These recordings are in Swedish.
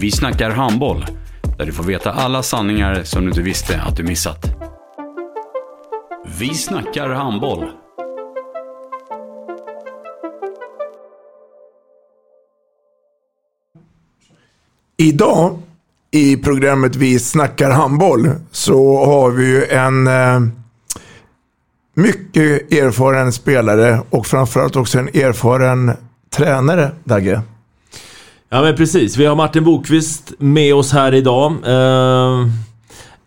Vi snackar handboll, där du får veta alla sanningar som du inte visste att du missat. Vi snackar handboll. Idag i programmet Vi snackar handboll så har vi ju en eh, mycket erfaren spelare och framförallt också en erfaren tränare, Dagge. Ja men precis, vi har Martin Bokvist med oss här idag. Eh,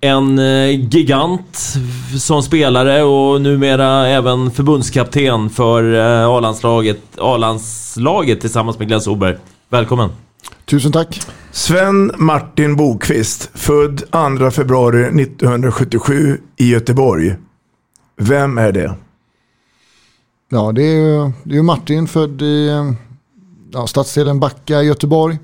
en eh, gigant som spelare och numera även förbundskapten för eh, A-landslaget, A-landslaget tillsammans med Glenn Solberg. Välkommen! Tusen tack! Sven Martin Bokvist, född 2 februari 1977 i Göteborg. Vem är det? Ja, det är ju det är Martin, född i ja, stadsdelen Backa i Göteborg.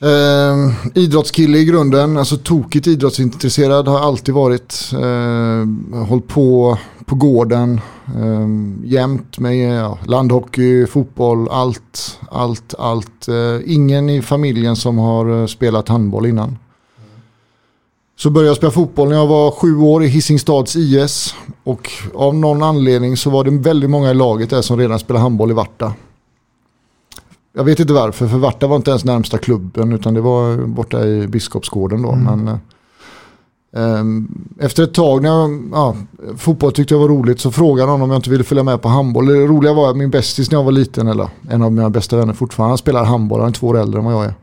Eh, idrottskille i grunden, alltså tokigt idrottsintresserad har alltid varit. Eh, hållit på på gården eh, jämt med ja, landhockey, fotboll, allt, allt, allt. Eh, ingen i familjen som har eh, spelat handboll innan. Så började jag spela fotboll när jag var sju år i Hisingstads IS. Och av någon anledning så var det väldigt många i laget där som redan spelade handboll i Varta. Jag vet inte varför, för Varta var inte ens närmsta klubben utan det var borta i Biskopsgården då. Mm. Men, um, efter ett tag när jag, ja, fotboll tyckte jag var roligt så frågade han om jag inte ville följa med på handboll. Det roliga var att min bästis när jag var liten, eller en av mina bästa vänner fortfarande, han spelar handboll, han är två år äldre än vad jag är.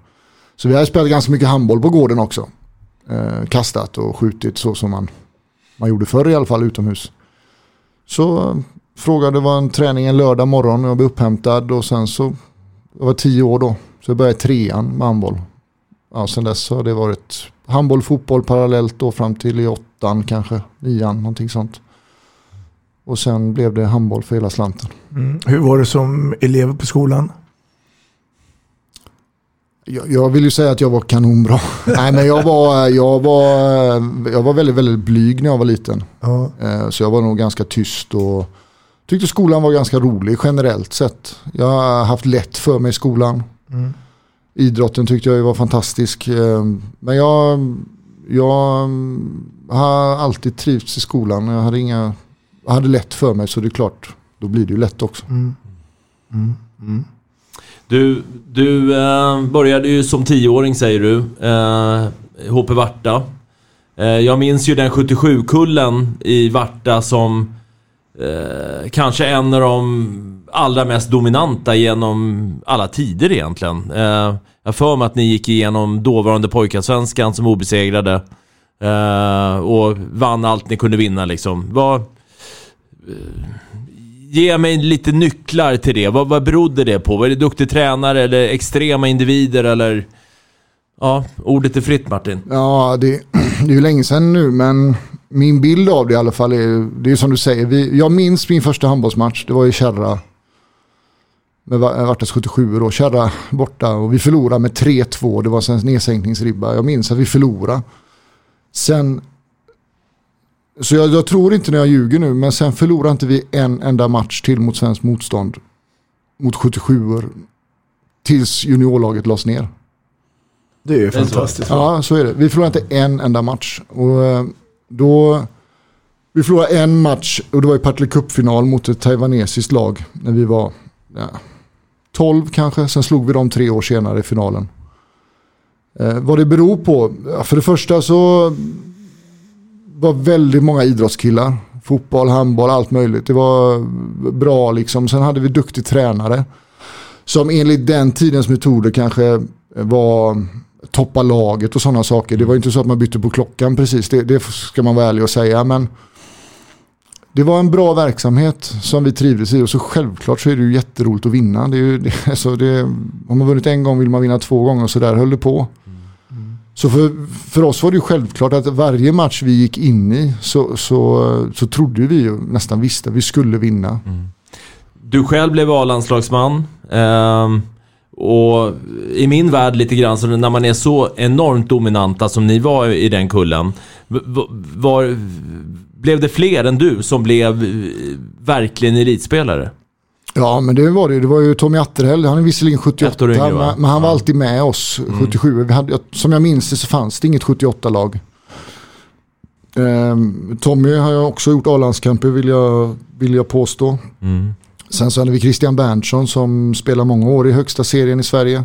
Så vi har spelat ganska mycket handboll på gården också. Uh, kastat och skjutit så som man, man gjorde förr i alla fall utomhus. Så uh, frågade var en träning en lördag morgon och jag blev upphämtad och sen så jag var tio år då. Så jag började trean med handboll. Ja, sen dess har det varit handboll, fotboll parallellt då fram till i åttan kanske, nian, någonting sånt. Och sen blev det handboll för hela slanten. Mm. Hur var det som elev på skolan? Jag, jag, vill ju säga att jag var kanonbra. Nej men jag var, jag, var, jag var väldigt, väldigt blyg när jag var liten. Ja. Eh, så jag var nog ganska tyst och tyckte skolan var ganska rolig generellt sett. Jag har haft lätt för mig i skolan. Mm. Idrotten tyckte jag var fantastisk. Eh, men jag, jag har alltid trivts i skolan. Jag hade, inga, jag hade lätt för mig så det är klart, då blir det ju lätt också. Mm. Mm. mm. Du, du äh, började ju som tioåring säger du, äh, HP Varta. Äh, jag minns ju den 77-kullen i Varta som eh, kanske en av de allra mest dominanta genom alla tider egentligen. Eh, jag för mig att ni gick igenom dåvarande pojkallsvenskan som obesegrade. Eh, och vann allt ni kunde vinna liksom. Vad, eh, ge mig lite nycklar till det. Vad, vad berodde det på? Var det duktig tränare eller extrema individer eller? Ja, ordet är fritt Martin. Ja, det, det är ju länge sedan nu men min bild av det i alla fall är, det är som du säger, vi, jag minns min första handbollsmatch, det var i Kärra. Med Vartas 77 då, Kärra borta och vi förlorade med 3-2, det var en nedsänkningsribba. Jag minns att vi förlorade. Sen, så jag, jag, tror inte när jag ljuger nu, men sen förlorade inte vi en enda match till mot svensk motstånd. Mot 77 Tills juniorlaget lades ner. Det är fantastiskt. Ja, så är det. Vi förlorade inte en enda match. Och eh, då, vi förlorade en match och det var i Partille Cup-final mot ett taiwanesiskt lag. När vi var ja, 12 kanske, sen slog vi dem tre år senare i finalen. Eh, vad det beror på? Ja, För det första så var väldigt många idrottskillar. Fotboll, handboll, allt möjligt. Det var bra liksom. Sen hade vi duktig tränare. Som enligt den tidens metoder kanske var toppa laget och sådana saker. Det var inte så att man bytte på klockan precis. Det, det ska man vara ärlig och säga. Men det var en bra verksamhet som vi trivdes i och så självklart så är det ju jätteroligt att vinna. Det är ju, det, alltså det, om man vunnit en gång vill man vinna två gånger och så där höll det på. Så för, för oss var det ju självklart att varje match vi gick in i så, så, så trodde vi ju nästan visste att vi skulle vinna. Mm. Du själv blev A-landslagsman. ehm, och i min värld lite grann, så när man är så enormt dominanta som ni var i den kullen. Var, blev det fler än du som blev eh, verkligen elitspelare? Ja men det var det. Det var ju Tommy Atterhäll. Han är visserligen 78 Ett år yngre, men, men han var alltid med oss 77. Vi hade, som jag minns det så fanns det inget 78-lag. Ehm, Tommy har jag också gjort A-landskamper vill jag, vill jag påstå. Sen så hade vi Christian Berntsson som spelar många år i högsta serien i Sverige.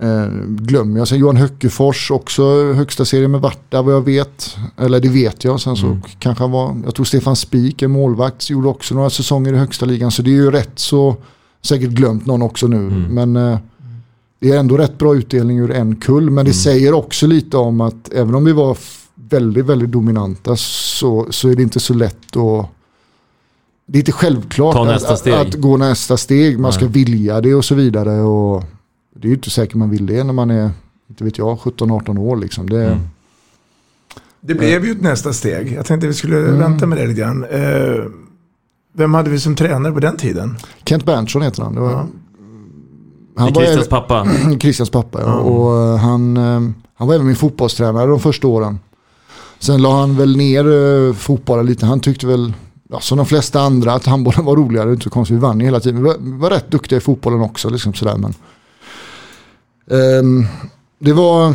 Eh, glömmer jag. Sen Johan Höckefors också högsta serien med Varta vad jag vet. Eller det vet jag. Sen så kanske han var, jag tror Stefan Spik, en målvakt, gjorde också några säsonger i högsta ligan. Så det är ju rätt så, säkert glömt någon också nu. Men eh, det är ändå rätt bra utdelning ur en kull. Men det säger också lite om att även om vi var väldigt, väldigt dominanta så, så är det inte så lätt att det är inte självklart att, att, gå nästa steg. Man ska vilja det och så vidare. Och det är ju inte säkert man vill det när man är, inte vet jag, 17-18 år. Liksom. Det, Mm. Det blev ju ett nästa steg. Jag tänkte vi skulle Mm. vänta med det lite grann. Eh, vem hade vi som tränare på den tiden? Kent Berntsson heter han. Det var, Ja. han I var Christians pappa? Christians pappa, ja. Ja. Och eh, han, eh, han var även min fotbollstränare de första åren. Sen la han väl ner eh, fotbollen lite. Han tyckte väl, ja, som de flesta andra, att handbollen var roligare. Det är inte så konstigt, vi vann ju hela tiden. Vi var, vi var rätt duktiga i fotbollen också. Liksom sådär, men, Ehm, det var,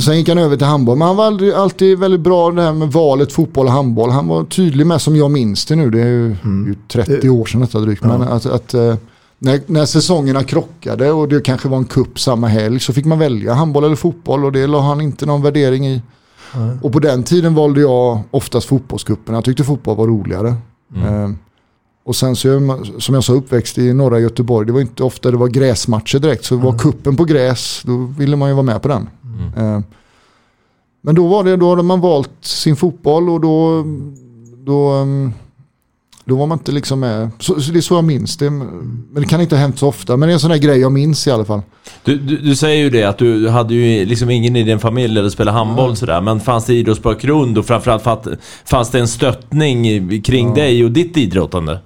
sen gick han över till handboll. Men han var aldrig, alltid väldigt bra det här med valet fotboll och handboll. Han var tydlig med som jag minns det nu. Det är ju, ju 30 år sedan detta drygt. Men att, att eh, när, när säsongerna krockade och det kanske var en kupp samma helg så fick man välja handboll eller fotboll och det la han inte någon värdering i. Och på den tiden valde jag oftast fotbollscupen. Jag tyckte fotboll var roligare. Eh, och sen så man, som jag sa uppväxt i norra Göteborg. Det var inte ofta det var gräsmatcher direkt. Så var kuppen på gräs, då ville man ju vara med på den. Eh, men då var det, då hade man valt sin fotboll och då, då, ehm, då var man inte liksom med. Så, så det är så jag minns det. Men det kan inte ha hänt så ofta. Men det är en sån här grej jag minns i alla fall. Du, du, du säger ju det att du hade ju liksom ingen i din familj eller spelade handboll sådär. Men fanns det idrottsbakgrund och framförallt fanns det en stöttning kring dig och ditt idrottande?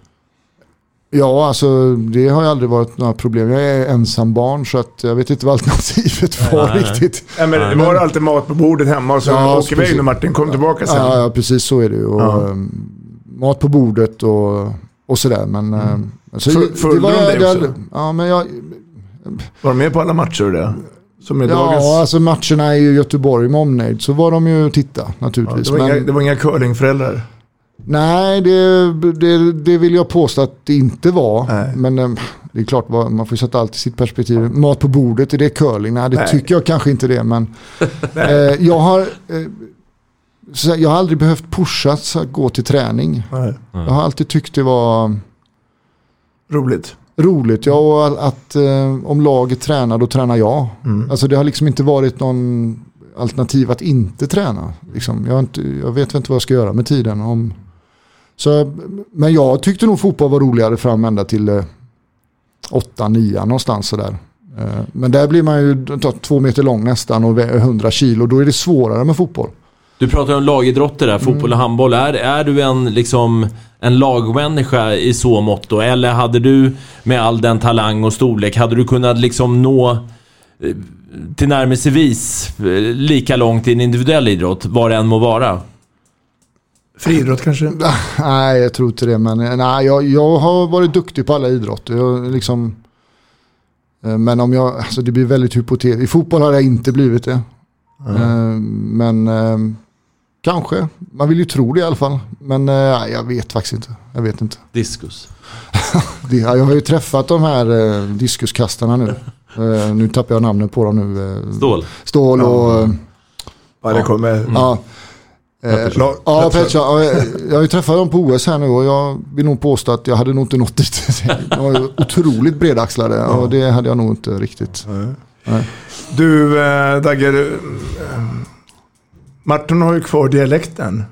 Ja, alltså det har ju aldrig varit några problem. Jag är ensam barn så att jag vet inte vad alternativet var nej, nej. riktigt. Ja, men det var alltid mat på bordet hemma och så Ja, åker vi och Martin kom tillbaka sen. Ja, ja, precis så är det ju. Och, Ja. Mat på bordet och, och sådär. Men, ehm, alltså, Full- följde de dig också? Ja, men jag, Var de med på alla matcher och det? Som är dagens... ja, alltså matcherna i Göteborg med omnejd så var de ju titta Ja, naturligtvis. det, var men, inga, det var inga curlingföräldrar. Nej, det, det, det vill jag påstå att det inte var. Nej. Men ehm, det är klart, man får sätta allt i sitt perspektiv. Mat på bordet, är det curling? Nej, det Nej. tycker jag kanske inte det. Men eh, jag, har, eh, så jag har aldrig behövt pushas att gå till träning. Nej. Jag har alltid tyckt det var Roligt. roligt. Ja, och att eh, om laget tränar, då tränar jag. Mm. Alltså det har liksom inte varit någon alternativ att inte träna. Liksom. Jag, inte, jag vet inte vad jag ska göra med tiden. Om, så, men jag tyckte nog fotboll var roligare fram ända till eh, 8-9 någonstans sådär. Eh, men där blir man ju två meter lång nästan och vä- 100 kilo. Då är det svårare med fotboll. Du pratar om lagidrotter där, fotboll och handboll. Är, är du en, liksom, en lagmänniska i så mått då? Eller hade du, med all den talang och storlek, hade du kunnat liksom nå eh, till närmelsevis eh, lika långt i en individuell idrott, vad det än må vara? Friidrott kanske? Nej, jag tror inte det. Men eh, nej, jag, jag har varit duktig på alla idrotter. Jag, liksom, men om jag, alltså det blir väldigt hypotetiskt. I fotboll har jag inte blivit det. Eh, Men eh, kanske. Man vill ju tro det i alla fall. Men eh, nej, jag vet faktiskt inte. Jag vet inte. Diskus. Det, jag har ju träffat de här eh, diskuskastarna nu. Eh, nu tappar jag namnet på dem nu. Eh, Stål. Stål och... eh, Ja, det kommer. Ja. Eh, Pettersson. ja, Pettersson. Ja, jag, jag har ju träffat dem på OS här nu och jag vill nog påstå att jag hade nog inte nått dit. De var ju otroligt bredaxlade och det hade jag nog inte riktigt. Nej. Du, eh, Dagge, eh, Martin har ju kvar dialekten.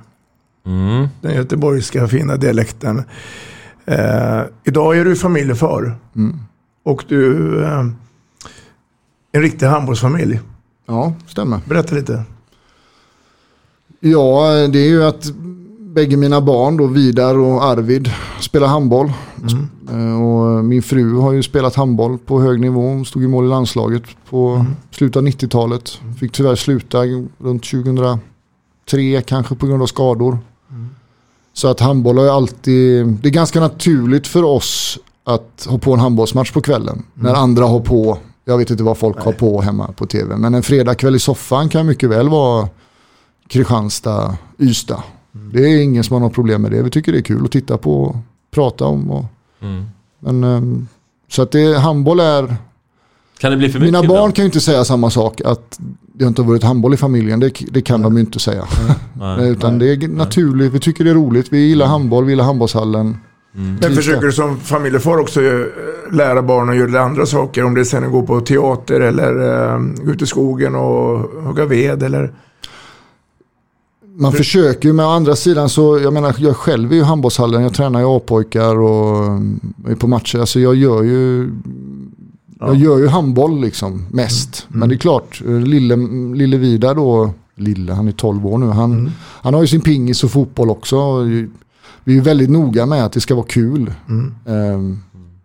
Mm. Den göteborgska fina dialekten. Eh, idag är du familjefar. Mm. Och du eh, en riktig handbollsfamilj. Ja, stämmer. Berätta lite. Ja, det är ju att bägge mina barn då, Vidar och Arvid, spelar handboll. Eh, Och min fru har ju spelat handboll på hög nivå. Hon stod i mål i landslaget på slutet av 90-talet. Fick tyvärr sluta runt 2003 kanske på grund av skador. Så att handboll har ju alltid, det är ganska naturligt för oss att ha på en handbollsmatch på kvällen. När andra har på, jag vet inte vad folk har på hemma på tv. Men en fredagkväll i soffan kan mycket väl vara Kristianstad, Ystad. Det är ingen som har något problem med det. Vi tycker det är kul att titta på och prata om. Och, Mm. men, ehm, så att det, handboll är... Kan det bli för mycket Mina barn ibland? kan ju inte säga samma sak. Att det inte har varit handboll i familjen. Det, det kan de ju inte säga. Nej. Utan det är naturligt. Vi tycker det är roligt. Vi gillar handboll. Vi gillar handbollshallen. Men Trivs försöker du som familjefar också eh, lära barnen att göra andra saker? Om det sen är att gå på teater eller eh, gå ut i skogen och hugga ved eller? Man försöker ju, men å andra sidan så, jag menar, jag själv är ju handbollshallen, jag tränar ju A-pojkar och mm, är på matcher. Alltså jag gör ju, jag gör ju handboll liksom mest. Men det är klart, eh, lille, lille Vidar då, lille, han är 12 år nu, han, han har ju sin pingis och fotboll också. Vi är ju väldigt noga med att det ska vara kul. Ehm,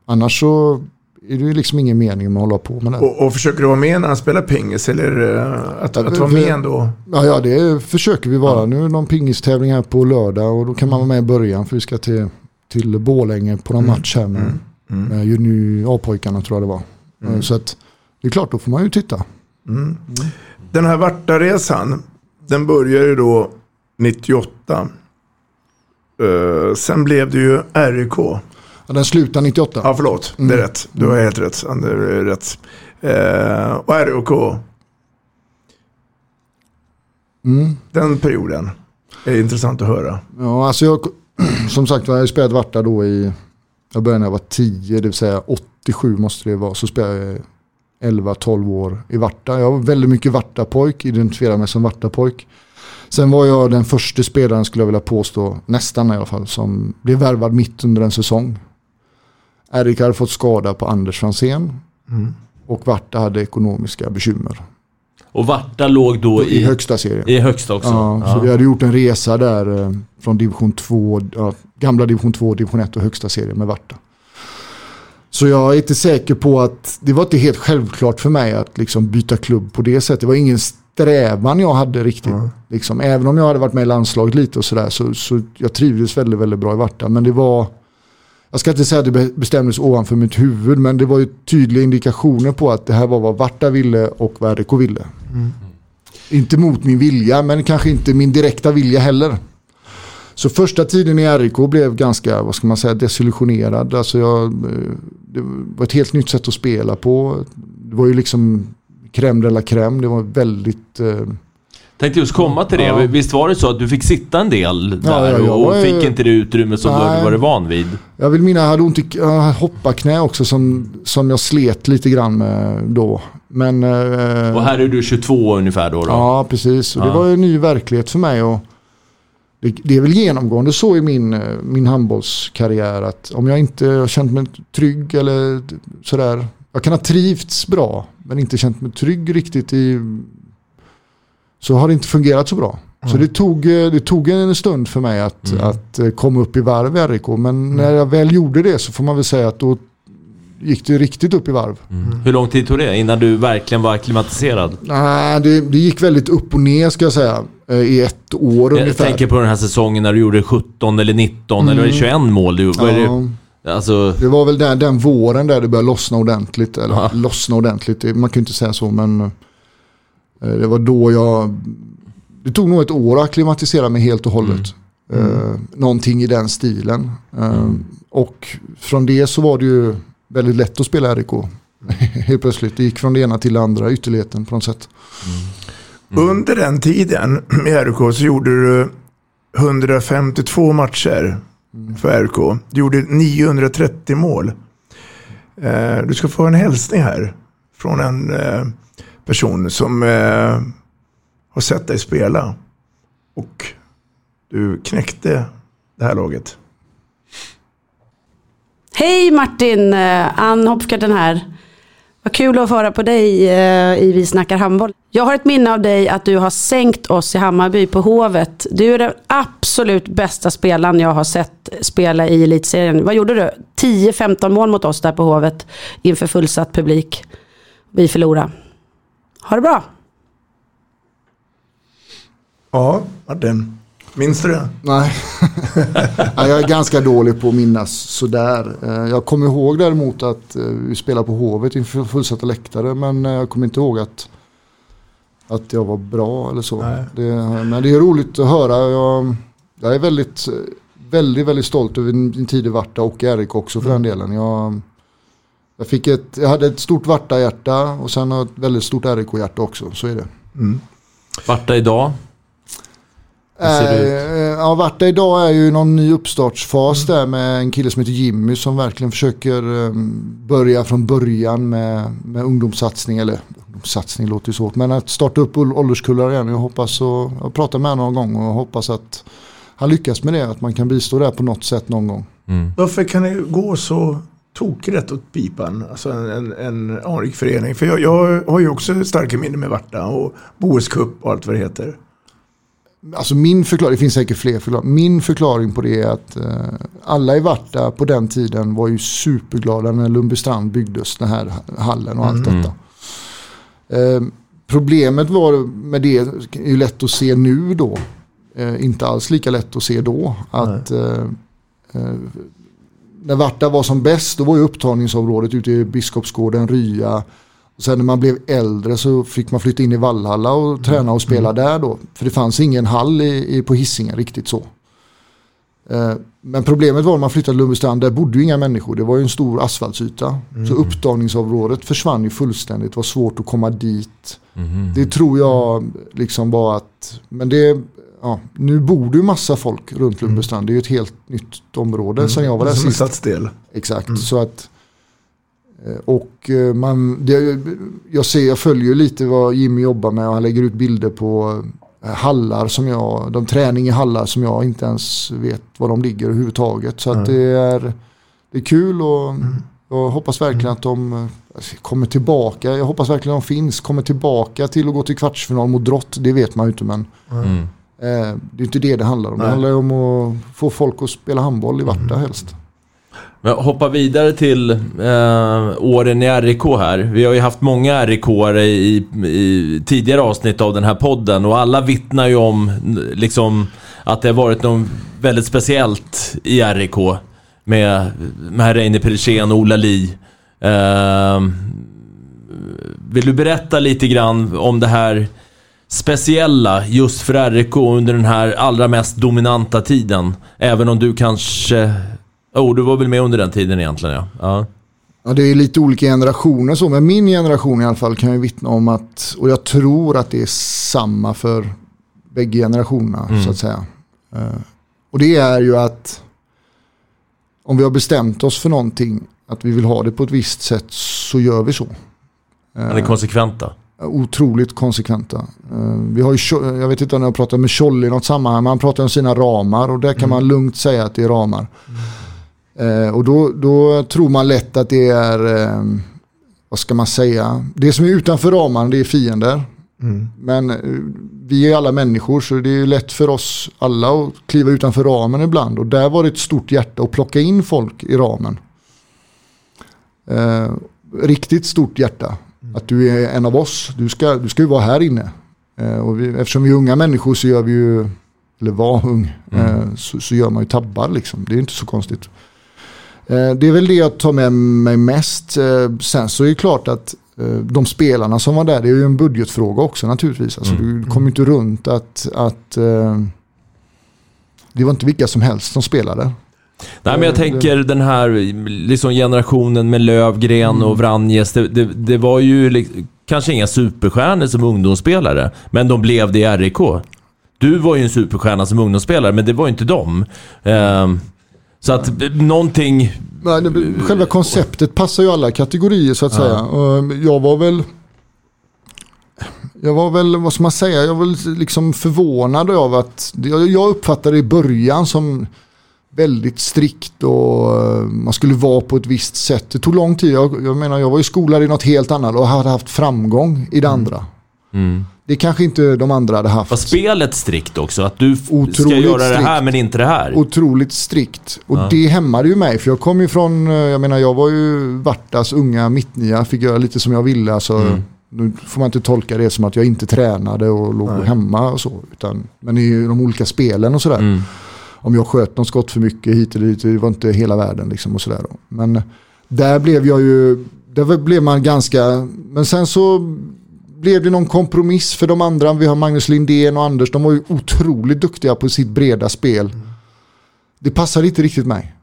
annars så är det ju liksom ingen mening med att hålla på med det. Och, och försöker du vara med när han spelar pingis eller eh, att, att vara med ändå? Ja, ja, det försöker vi vara. Nu är det någon pingistävling här på lördag och då kan man vara med i början för vi ska till, till Borlänge på någon match här med, med juni A-pojkarna tror jag det var. Eh, Så att det är klart, då får man ju titta. Den här Vartaresan, den började ju då 98. Eh, sen blev det ju RIK. Ja, den slutar 98. Ja, förlåt. Det är rätt. Du har helt rätt. Det är rätt. Eh, och RIK, Mm. den perioden är intressant att höra. Ja, alltså jag, som sagt var, jag spelat Varta då i, jag började när jag var 10, det vill säga 87 måste det vara. Så spelade jag 11-12 år i Varta. Jag var väldigt mycket Varta-pojk, identifierade mig som Varta-pojk. Sen var jag den första spelaren skulle jag vilja påstå, nästan i alla fall, som blev värvad mitt under en säsong. Erik hade fått skada på Anders Franzén. Och Varta hade ekonomiska bekymmer. Och Varta låg då I i, högsta serien. i högsta också? Ja, så vi hade gjort en resa där eh, från division 2, ja, gamla division 2, division 1 och högsta serien med Varta. Så jag är inte säker på att, det var inte helt självklart för mig att liksom byta klubb på det sättet. Det var ingen strävan jag hade riktigt. Liksom, även om jag hade varit med i landslaget lite och sådär så, så jag trivdes väldigt, väldigt bra i Varta. Men det var, jag ska inte säga att det be- bestämdes ovanför mitt huvud, men det var ju tydliga indikationer på att det här var vad Varta ville och vad RIK ville. Inte mot min vilja, men kanske inte min direkta vilja heller. Så första tiden i RIK blev ganska, vad ska man säga, desillusionerad. Alltså jag, eh, det var ett helt nytt sätt att spela på. Det var ju liksom crème de la crème. Det var väldigt... Eh, Tänkte just komma till det. Ja. Visst var det så att du fick sitta en del Ja, där ja, jag och var fick inte det utrymme som du Nej. hade varit van vid? jag vill minnas, jag hade ont i hopparknä också som, som jag slet lite grann med då. Men... eh, Och här är du 22 ungefär då? då. Ja, precis. Och det Ja. var ju en ny verklighet för mig. Och det, det är väl genomgående så i min, eh, min handbollskarriär att om jag inte har känt mig trygg eller sådär. Jag kan ha trivts bra men inte känt mig trygg riktigt i så har det inte fungerat så bra. Så det tog, eh, det tog en stund för mig att, att eh, komma upp i varv i RIK. Men när jag väl gjorde det så får man väl säga att då gick det riktigt upp i varv. Hur lång tid tog det innan du verkligen var akklimatiserad? Nej, det, det gick väldigt upp och ner ska jag säga. eh, I ett år Jag ungefär. tänker på den här säsongen när du gjorde 17 eller 19 eller var det 21 mål du Ja. det? Alltså, Det var väl där, den våren där det började lossna ordentligt. Eller lossna ordentligt, man kan ju inte säga så men det var då jag... Det tog nog ett år att akklimatisera mig helt och hållet. Eh, någonting i den stilen. Eh, Och från det så var det ju väldigt lätt att spela RIK. Helt plötsligt. Det gick från det ena till det andra, ytterligheten på något sätt. Mm. Under den tiden med RK så gjorde du 152 matcher för RK. Du gjorde 930 mål. Eh, du ska få en hälsning här från en eh, person som eh, har sett dig spela. Och du knäckte det här laget. Hej Martin, eh, Ann Hopfgarten här. Vad kul att få höra på dig eh, i Vi snackar handboll. Jag har ett minne av dig att du har sänkt oss i Hammarby på Hovet. Du är den absolut bästa spelaren jag har sett spela i elitserien. Vad gjorde du? 10-15 mål mot oss där på Hovet inför fullsatt publik. Vi förlorade. Ha det bra. Ja, Martin. Minns du det? Nej. Jag är ganska dålig på att minnas sådär. Eh, Jag kommer ihåg däremot att eh, vi spelade på Hovet inför fullsatta läktare. Men eh, jag kommer inte ihåg att, att jag var bra eller så. Det, men det är roligt att höra. Jag, jag är väldigt, väldigt, väldigt stolt över min tid i Varta och i RIK också för den delen. Jag, jag, fick ett, jag hade ett stort Varta-hjärta och sen har ett väldigt stort RIK-hjärta också. Så är det. Varta idag? Eh, ja, Varta idag är ju någon ny uppstartsfas där med en kille som heter Jimmy som verkligen försöker eh, börja från början med, med ungdomssatsning. Eller ungdomssatsning låter ju svårt, men att starta upp ål- ålderskullar igen. Jag hoppas och jag pratar med honom någon gång och hoppas att han lyckas med det. Att man kan bistå där på något sätt någon gång. Varför kan det gå så tokrätt åt pipan? Alltså en, en, en anrik förening. För jag, jag har ju också starka minnen med Varta och Bohus Cup och allt vad det heter. Alltså min förklaring, det finns säkert fler förklaringar. Min förklaring på det är att eh, alla i Varta på den tiden var ju superglada när Lundbystrand byggdes, den här hallen och allt Mm. detta. Eh, problemet var med det, är ju lätt att se nu då, eh, inte alls lika lätt att se då, att eh, eh, när Varta var som bäst, då var ju upptagningsområdet ute i Biskopsgården, Rya. Och sen när man blev äldre så fick man flytta in i Vallhalla och träna och spela där då. För det fanns ingen hall i, i, på Hisingen riktigt så. Eh, Men problemet var när man flyttade till Lundbystrand, där bodde ju inga människor. Det var ju en stor asfaltsyta. Så upptagningsområdet försvann ju fullständigt. Det var svårt att komma dit. Det tror jag liksom var att, men det, ja, nu bor det ju massa folk runt Lundbystrand. Det är ju ett helt nytt område Mm. sen jag var där Som en sist. stadsdel. Exakt, så att eh, och eh, man, det, jag, ser, jag följer ju lite vad Jimmy jobbar med och han lägger ut bilder på eh, hallar som jag, de träning i hallar som jag inte ens vet var de ligger överhuvudtaget. Så att Nej. det är, det är kul och jag hoppas verkligen att de kommer tillbaka. Jag hoppas verkligen att de finns, kommer tillbaka till att gå till kvartsfinal mot Drott. Det vet man ju inte men Mm. Det är inte det det handlar om. Det Nej. handlar ju om att få folk att spela handboll i Varta helst. Men hoppa vidare till eh, åren i RIK här. Vi har ju haft många rik i, i tidigare avsnitt av den här podden och alla vittnar ju om liksom att det har varit något väldigt speciellt i RIK med, med Reine Perechen och Ola Li. Eh, vill du berätta lite grann om det här speciella just för RIK under den här allra mest dominanta tiden? Även om du kanske... Oh, du var väl med under den tiden egentligen ja. ja. Ja, det är lite olika generationer så, men min generation i alla fall kan ju vittna om att, och jag tror att det är samma för bägge generationerna Mm. så att säga. Eh, och det är ju att om vi har bestämt oss för någonting, att vi vill ha det på ett visst sätt, så gör vi så. Man är konsekventa. Otroligt konsekventa. Eh, Vi har ju, jag vet inte om jag har pratat med Tjolle i något sammanhang, men han pratar om sina ramar och där kan man lugnt säga att det är ramar. Eh, och då, då tror man lätt att det är, eh, vad ska man säga, det som är utanför ramarna det är fiender. Mm. Men eh, vi är alla människor så det är lätt för oss alla att kliva utanför ramen ibland. Och där var det ett stort hjärta att plocka in folk i ramen. Eh, riktigt stort hjärta. Att du är en av oss. Du ska, du ska ju vara här inne. Eh, och vi, eftersom vi är unga människor så gör vi ju, eller var ung, eh, så, så gör man ju tabbar liksom. Det är inte så konstigt. Eh, det är väl det jag tar med mig mest. Sen så är det klart att de spelarna som var där, det är ju en budgetfråga också naturligtvis. Alltså, Du kommer inte runt att, att det var inte vilka som helst som spelade. Nej men jag tänker den här liksom generationen med Lövgren Mm. och Vranjes. Det, det, det var ju li- kanske inga superstjärnor som ungdomsspelare. Men de blev det i RIK. Du var ju en superstjärna som ungdomsspelare, men det var ju inte de. Ehm, så att eh, någonting... Nej, det- Själva konceptet passar ju alla kategorier så att Ja. säga. Och Jag var väl... Jag var väl, vad ska man säga, jag var liksom förvånad av att... Jag jag uppfattade det i början som väldigt strikt och eh, man skulle vara på ett visst sätt. Det tog lång tid. Jag, jag menar, jag var ju skolad i något helt annat och hade haft framgång i det andra. Mm. Det kanske inte de andra hade haft. Var spelet strikt också? Att du f- ska Otroligt göra det här strikt. men inte det här? Otroligt strikt. Och Ja. det hämmade ju mig. För jag kom ju från, eh, jag menar jag var ju Vartas unga mittnia. Fick göra lite som jag ville. Alltså, Mm. Nu får man inte tolka det som att jag inte tränade och låg Nej. hemma och så. Utan, men i de olika spelen och sådär. Mm. Om jag sköt någon skott för mycket hit eller dit. Det var inte hela världen liksom och sådär. Men där blev jag ju, där blev man ganska, men sen så blev det någon kompromiss för de andra. Vi har Magnus Lindén och Anders. De var ju otroligt duktiga på sitt breda spel. Det passade inte riktigt mig.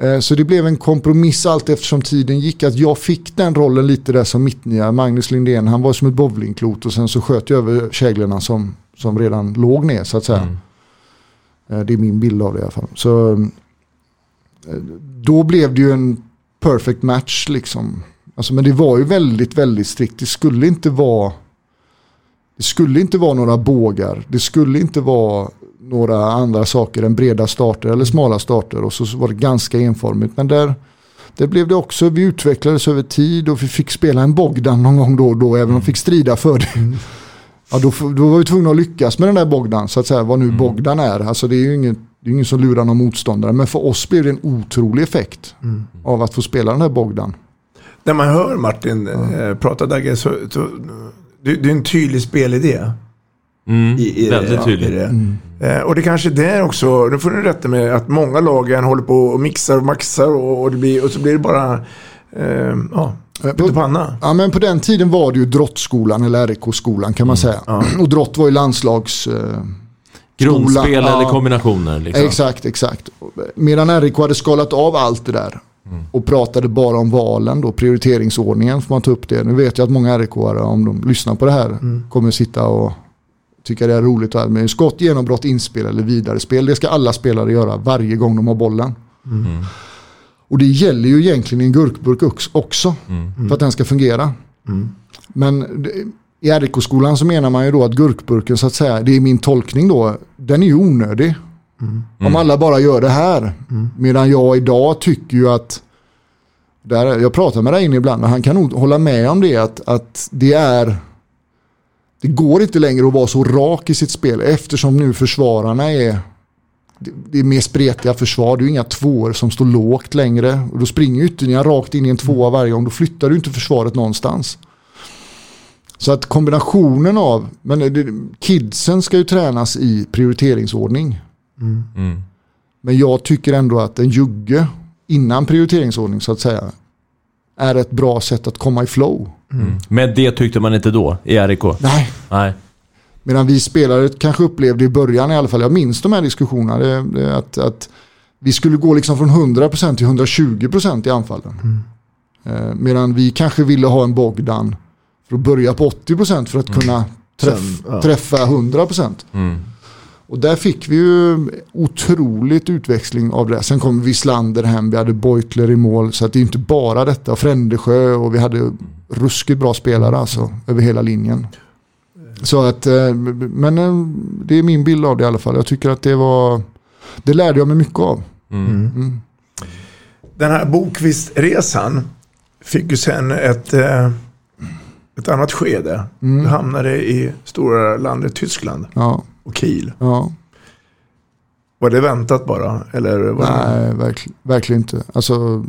Eh, Så det blev en kompromiss allt eftersom tiden gick. Att jag fick den rollen lite där som mittnia. Magnus Lindén han var som ett bowlingklot och sen så sköt jag över käglorna som, som redan låg ner så att säga. Eh, Eh, det är min bild av det i alla fall. Så eh, då blev det ju en perfect match liksom. Alltså, men det var ju väldigt, väldigt strikt. Det skulle inte vara det skulle inte vara några bågar. Det skulle inte vara några andra saker än breda starter eller smala starter. Och så var det ganska enformigt. Men där, där blev det också, vi utvecklades över tid och vi fick spela en Bogdan någon gång då och då. Även om vi fick strida för det. Mm. Ja, då, då var vi tvungna att lyckas med den där Bogdan. Så att säga, vad nu Bogdan är. Alltså det är ju ingen, det är ingen som lurar någon motståndare. Men för oss blev det en otrolig effekt av att få spela den här Bogdan. När man hör Martin eh, prata Dagge så, så det, det är en tydlig spelidé. Mm, i, i väldigt det, tydlig. I det. Eh, och det kanske är där också, nu får du rätta med att många lagen håller på och mixar och maxar och, och, det blir, och så blir det bara eh, ja, pyttipanna. Ja men på den tiden var det ju drottskolan eller RIK-skolan kan man säga. Och drott var ju landslags... Eh, Grundspel skola. eller Ja. kombinationer. Liksom. Exakt, exakt. Medan RIK hade skalat av allt det där. Och pratade bara om valen då, prioriteringsordningen får man ta upp det. Nu vet jag att många RIK om de lyssnar på det här kommer sitta och tycka det är roligt. och allt. Men skott, genombrott, inspel eller vidare spel. Det ska alla spelare göra varje gång de har bollen. Och det gäller ju egentligen i en gurkburk också. För att den ska fungera. Men det- i RIK-skolan så menar man ju då att gurkburken så att säga, det är min tolkning då, den är ju onödig. Om alla bara gör det här. Medan jag idag tycker ju att, där, jag pratar med Reine ibland och han kan nog hålla med om det, att, att det är, det går inte längre att vara så rak i sitt spel eftersom nu försvararna är det- är mer spretiga försvar. Det är ju inga tvåor som står lågt längre. Och då springer ju ytterligare rakt in i en tvåa varje gång. Då flyttar du inte försvaret någonstans. Så att kombinationen av, men det, kidsen ska ju tränas i prioriteringsordning. Mm. Men jag tycker ändå att en jugge innan prioriteringsordning så att säga är ett bra sätt att komma i flow. Men det tyckte man inte då i RIK? Nej. Nej. Medan vi spelare kanske upplevde i början i alla fall, jag minns de här diskussionerna, det, det, att, att vi skulle gå liksom från 100% till 120% i anfallen. Eh, medan vi kanske ville ha en Bogdan för att börja på 80% för att kunna träff, Sen, ja. träffa 100%. Mm. Och där fick vi ju otroligt utväxling av det. Sen kom Wislander hem, vi hade Beutler i mål. Så att det är inte bara detta. Frändesjö och vi hade ruskigt bra spelare alltså över hela linjen. Så att, eh, men eh, det är min bild av det i alla fall. Jag tycker att det var, det lärde jag mig mycket av. Mm. Den här Bokvistresan fick ju sen ett, eh, ett annat skede. Mm. Du hamnade i stora landet Tyskland Ja, och Kiel. ja. Var det väntat bara? Eller var det... Nej, verkl, verkligen inte. Alltså,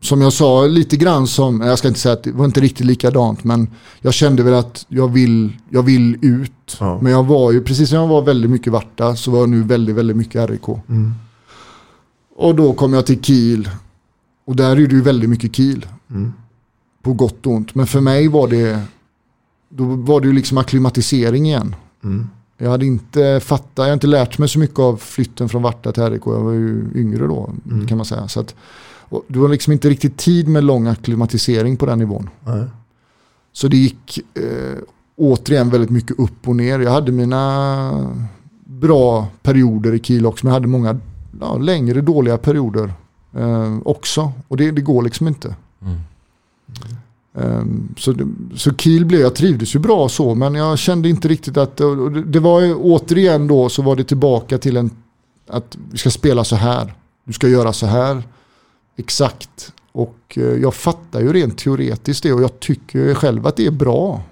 som jag sa, lite grann som, jag ska inte säga att det var inte riktigt likadant, men jag kände väl att jag vill, jag vill ut. Ja. Men jag var ju, precis som jag var väldigt mycket Varta, så var jag nu väldigt, väldigt mycket RIK. Mm. Och då kom jag till Kiel. Och där är det ju väldigt mycket Kiel. Mm. På gott och ont. Men för mig var det, då var det ju liksom akklimatisering igen. Mm. Jag hade inte fattat, jag hade inte lärt mig så mycket av flytten från Varta till RIK. Jag var ju yngre då Mm. kan man säga. Så att, och det var liksom inte riktigt tid med lång akklimatisering på den nivån. Nej. Så det gick eh, återigen väldigt mycket upp och ner. Jag hade mina bra perioder i Kiel också. Men jag hade många ja, längre dåliga perioder eh, också. Och det, det går liksom inte. Mm. Ehm, så, så Kiel blev, jag trivdes ju bra så men jag kände inte riktigt att, det, det var ju återigen då så var det tillbaka till en, att vi ska spela så här, du ska göra så här, exakt. Och eh, jag fattar ju rent teoretiskt det och jag tycker själv att det är bra.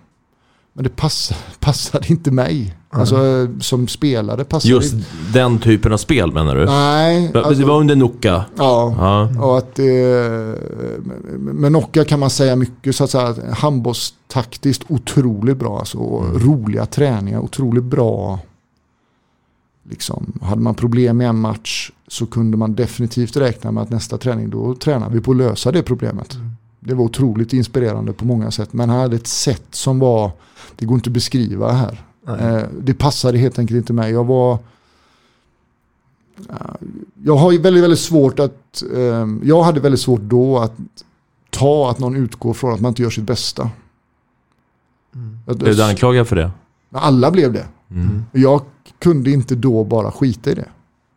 Men det passar, passade inte mig. Alltså eh, som spelare passade Just inte. den typen av spel menar du? Nej. Det alltså- var under Noka? Ja, Ja. och att det, med Nocka kan man säga mycket så att säga handbollstaktiskt otroligt bra. Alltså, Mm. Roliga träningar, otroligt bra. Liksom, hade man problem med en match så kunde man definitivt räkna med att nästa träning då tränar vi på att lösa det problemet. Mm. Det var otroligt inspirerande på många sätt. Men han hade ett sätt som var, det går inte att beskriva här. Eh, det passade helt enkelt inte mig. Jag var jag har ju väldigt, väldigt svårt att, eh, jag hade väldigt svårt då att ta att någon utgår från att man inte gör sitt bästa. Att- Blev du anklagad för det? Alla blev det. Mm. Jag kunde inte då bara skita i det.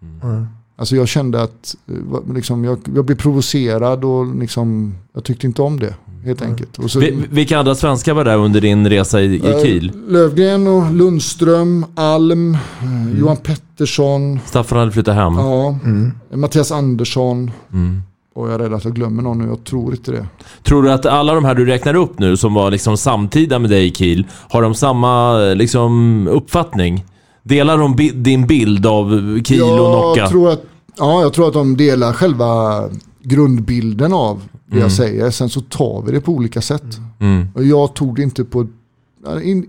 Mm. Alltså jag kände att eh, liksom, jag, jag blev provocerad och liksom, jag tyckte inte om det. Helt enkelt. Och så, Vi, vilka andra svenskar var där under din resa i, i eh, Kiel? Lövgren och Lundström, Alm, eh, Johan Pettersson, Staffan hade flyttat hem? ja, Mm. Mattias Andersson. Mm. Och jag är rädd att jag glömmer någon nu, jag tror inte det. Tror du att alla de här du räknar upp nu som var liksom samtida med dig i Kiel, har de samma liksom, uppfattning? Delar de din bild av Kiel och Nocka? jag tror att, ja, jag tror att de delar själva grundbilden av det Mm. jag säger. Sen så tar vi det på olika sätt. Mm. Och jag tog det inte på,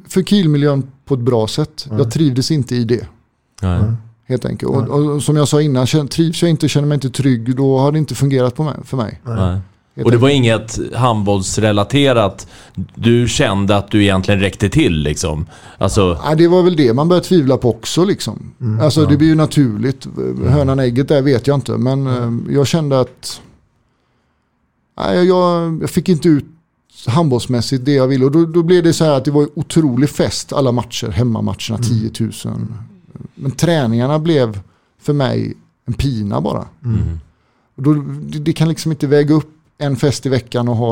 för Kielmiljön på ett bra sätt. Jag trivdes inte i det. Helt enkelt. Och, och som jag sa innan, trivs jag inte, känner mig inte trygg, då har det inte fungerat på mig, för mig. Och det var inget handbollsrelaterat, du kände att du egentligen räckte till liksom? Alltså, Ja, det var väl det man började tvivla på också. Liksom. alltså, Det blir ju naturligt. Hönan ägget där vet jag inte. Men eh, jag kände att nej, jag, jag fick inte ut handbollsmässigt det jag ville. Och då, då blev det så här att det var otrolig fest alla matcher. Hemmamatcherna 10 000. Men träningarna blev för mig en pina bara. mm. Och då, det, det kan liksom inte väga upp en fest i veckan och ha...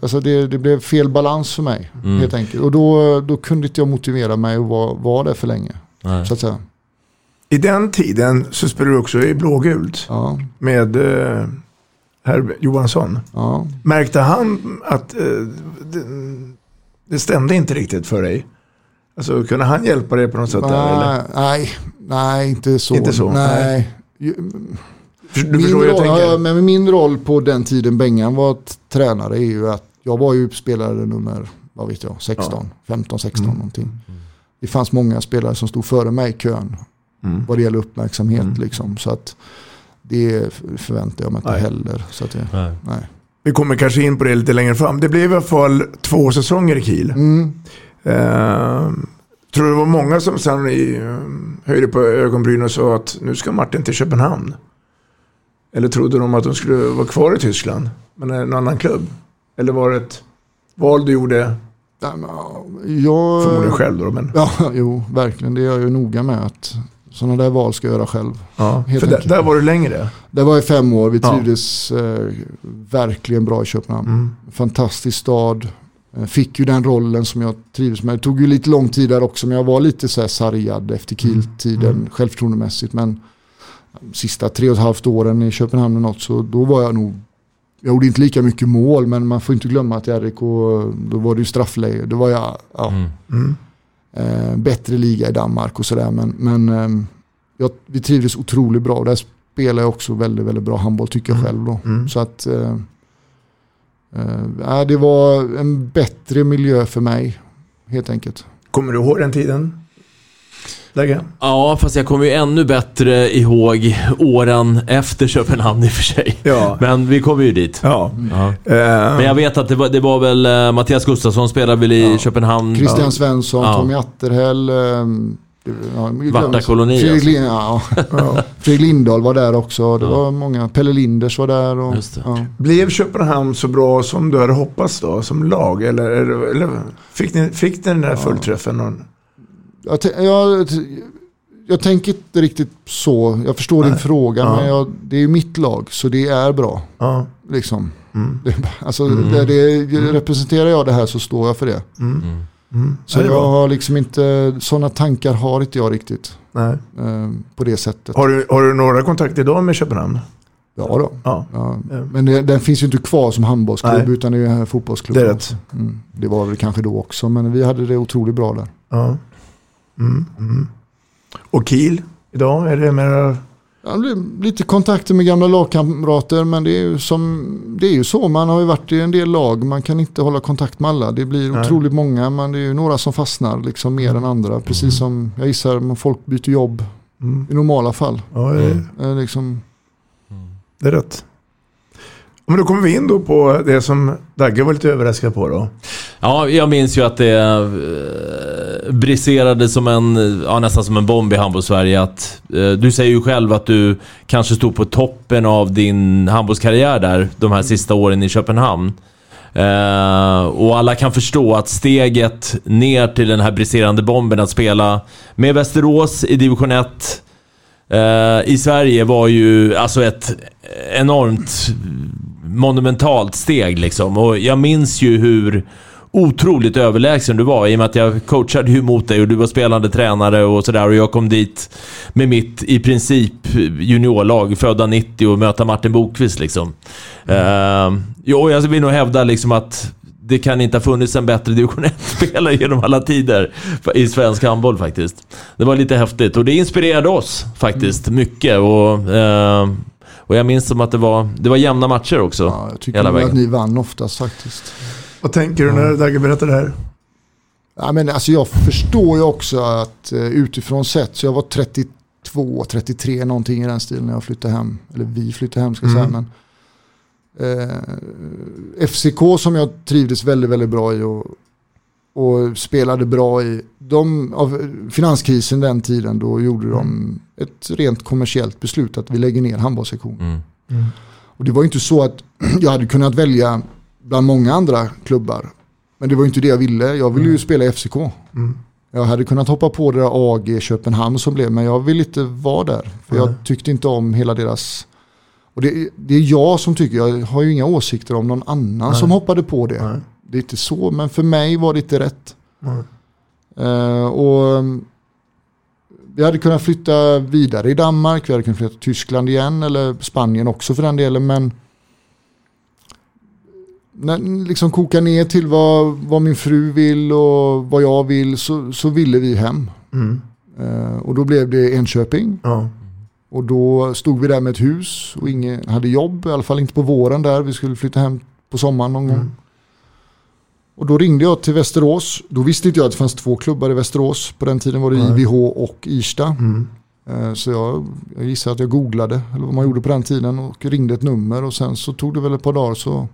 Alltså det, det blev fel balans för mig. Mm. Helt enkelt. Och då, då kunde inte jag motivera mig att vara, vara där för länge. Nej. Så att säga. I den tiden så spelade du också i blågult Ja, med eh, herr Johansson. ja. Märkte han att eh, det, det stämde inte riktigt för dig? Alltså kunde han hjälpa dig på något sätt? Där, eller? Nej, nej, nej, inte så. Inte så, Nej. För- Du Min förstår vad jag roll, tänker? ja, men min roll på den tiden Bengan var tränare är ju att jag var ju spelare nummer, vad vet jag, 16, 15, 16 Mm. någonting. Det fanns många spelare som stod före mig i kön Mm. vad det gäller uppmärksamhet Mm. liksom. Så att det förväntar jag mig inte Nej. heller. Så att det, Nej. nej. Vi kommer kanske in på det lite längre fram. Det blev i alla fall två säsonger i Kiel. Mm. Eh, tror du det var många som sen i, eh, höjde på ögonbrynen och sa att nu ska Martin till Köpenhamn? Eller trodde de att de skulle vara kvar i Tyskland, men en annan klubb? Eller var det ett val du gjorde, Nej, men, ja, Jag, förmodligen själv då? Men, Ja, jo, verkligen. Det är jag ju noga med att sådana där val ska jag göra själv. ja, helt för där, där var du längre. Det var i fem år. Vi Ja. trivdes eh, verkligen bra i Köpenhamn. Mm. Fantastisk stad. Eh, Fick ju den rollen som jag trivdes med. Det tog ju lite lång tid där också. Men jag var lite så här sargad efter Kiel-tiden. Mm. Självförtroendemässigt. Men sista tre och ett halvt åren i Köpenhamn och något. Så då var jag nog. Jag gjorde inte lika mycket mål. Men man får inte glömma att i RIK. Då var det ju straffläge. Då var jag. Ja, Mm. Mm. eh, bättre liga i Danmark och sådär. Men, men ehm, jag, vi trivdes otroligt bra. Där spelar jag också väldigt, väldigt bra handboll tycker jag Mm. själv då. Mm. Så att eh, eh, det var en bättre miljö för mig helt enkelt. Kommer du ihåg den tiden? Läge? Ja, fast jag kommer ju ännu bättre ihåg åren efter Köpenhamn i och för sig. Ja. Men vi kommer ju dit. Ja. Ja. Eh, Men jag vet att det var, det var väl eh, Mattias Gustafsson spelade väl i Ja. Köpenhamn. Christian Svensson, Ja. Tommy Atterhäll, eh, ja, Varta koloni, Fredrik, alltså. Lind, ja. Fredrik Lindahl var där också. Det var många. Pelle Linders var där. Och, Ja. Blev Köpenhamn så bra som du hade hoppats då, som lag? Eller, eller, eller fick, ni, fick ni den där fullträffen? Jag, jag, jag tänker inte riktigt så. Jag förstår din Nej. fråga. Ja. Men jag, det är ju mitt lag. Så det är bra. Ja. Liksom. Mm. Det, alltså, Mm. där det, representerar jag det här så står jag för det. Mm. Mm. Så det är jag bra. har liksom inte, sådana tankar har inte jag riktigt. Nej. Eh, på det sättet. Har, du, har du några kontakter idag med Köpenhamn? Ja då. Ja. Ja. Men det, den finns ju inte kvar som handbollsklubb Nej. utan det är en fotbollsklubb. Det är rätt. Mm. Det var väl kanske då också men vi hade det otroligt bra där. Ja. Mm. Mm. Och Kiel idag? Är det mera... Ja, lite kontakter med gamla lagkamrater men det är, ju som, det är ju så. Man har ju varit i en del lag. Man kan inte hålla kontakt med alla. Det blir Nej. otroligt många men det är ju några som fastnar liksom mer än andra. Precis som jag gissar om folk byter jobb Mm. i normala fall. Ja, det, är- Eh, liksom, det är rätt. Men då kommer vi in då på det som Dagge var lite överraskad på då. Ja, jag minns ju att det briserade som en, ja, nästan som en bomb i handbolls-Sverige. Att, eh, du säger ju själv att du kanske stod på toppen av din handbollskarriär där, de här sista åren i Köpenhamn. Eh, och alla kan förstå att steget ner till den här briserande bomben, att spela med Västerås i division 1 eh, i Sverige var ju alltså ett enormt monumentalt steg liksom. Och jag minns ju hur otroligt överlägsen du var i och med att jag coachade ju mot dig och du var spelande tränare och sådär och jag kom dit med mitt i princip juniorlag, födda 90 och möta Martin Bokvist liksom. Uh, jo, jag vill nog hävda liksom att det kan inte ha funnits en bättre division 1-spelare genom alla tider i svensk handboll faktiskt. Det var lite häftigt och det inspirerade oss faktiskt mycket. Och, eh, och jag minns som att det var, det var jämna matcher också. ja, jag tycker hela nog att vägen. ni vann oftast faktiskt. Vad tänker du när Dagge berättar det här? Ja, men alltså jag förstår ju också att eh, utifrån sett, så jag var 32, 33 någonting i den stilen när jag flyttade hem. Eller vi flyttade hem ska jag säga. Mm. Men, eh, FCK som jag trivdes väldigt, väldigt bra i och, och spelade bra i. De, av finanskrisen den tiden då gjorde de ett rent kommersiellt beslut att vi lägger ner handbollssektionen. Mm. Och det var ju inte så att jag hade kunnat välja bland många andra klubbar. Men det var ju inte det jag ville. Jag ville ju spela i FCK. Mm. Jag hade kunnat hoppa på det där AG Köpenhamn som blev, men jag ville inte vara där. För jag tyckte inte om hela deras... Och det, det är jag som tycker, jag har ju inga åsikter om någon annan Nej. som hoppade på det. Nej. Det är inte så, men för mig var det inte rätt. Eh, och um, vi hade kunnat flytta vidare i Danmark, vi hade kunnat flytta till Tyskland igen eller Spanien också för den delen. Men när liksom kokar ner till vad, vad min fru vill och vad jag vill så, så ville vi hem. Mm. Eh, och då blev det Enköping. Ja. Och då stod vi där med ett hus och ingen hade jobb, i alla fall inte på våren där. Vi skulle flytta hem på sommaren någon gång. Mm. Och då ringde jag till Västerås. Då visste inte jag att det fanns två klubbar i Västerås. På den tiden var det Nej. IVH och Irsta. Mm. Eh, Så jag, jag gissar att jag googlade, eller vad man gjorde på den tiden, och ringde ett nummer. Och sen så tog det väl ett par dagar så,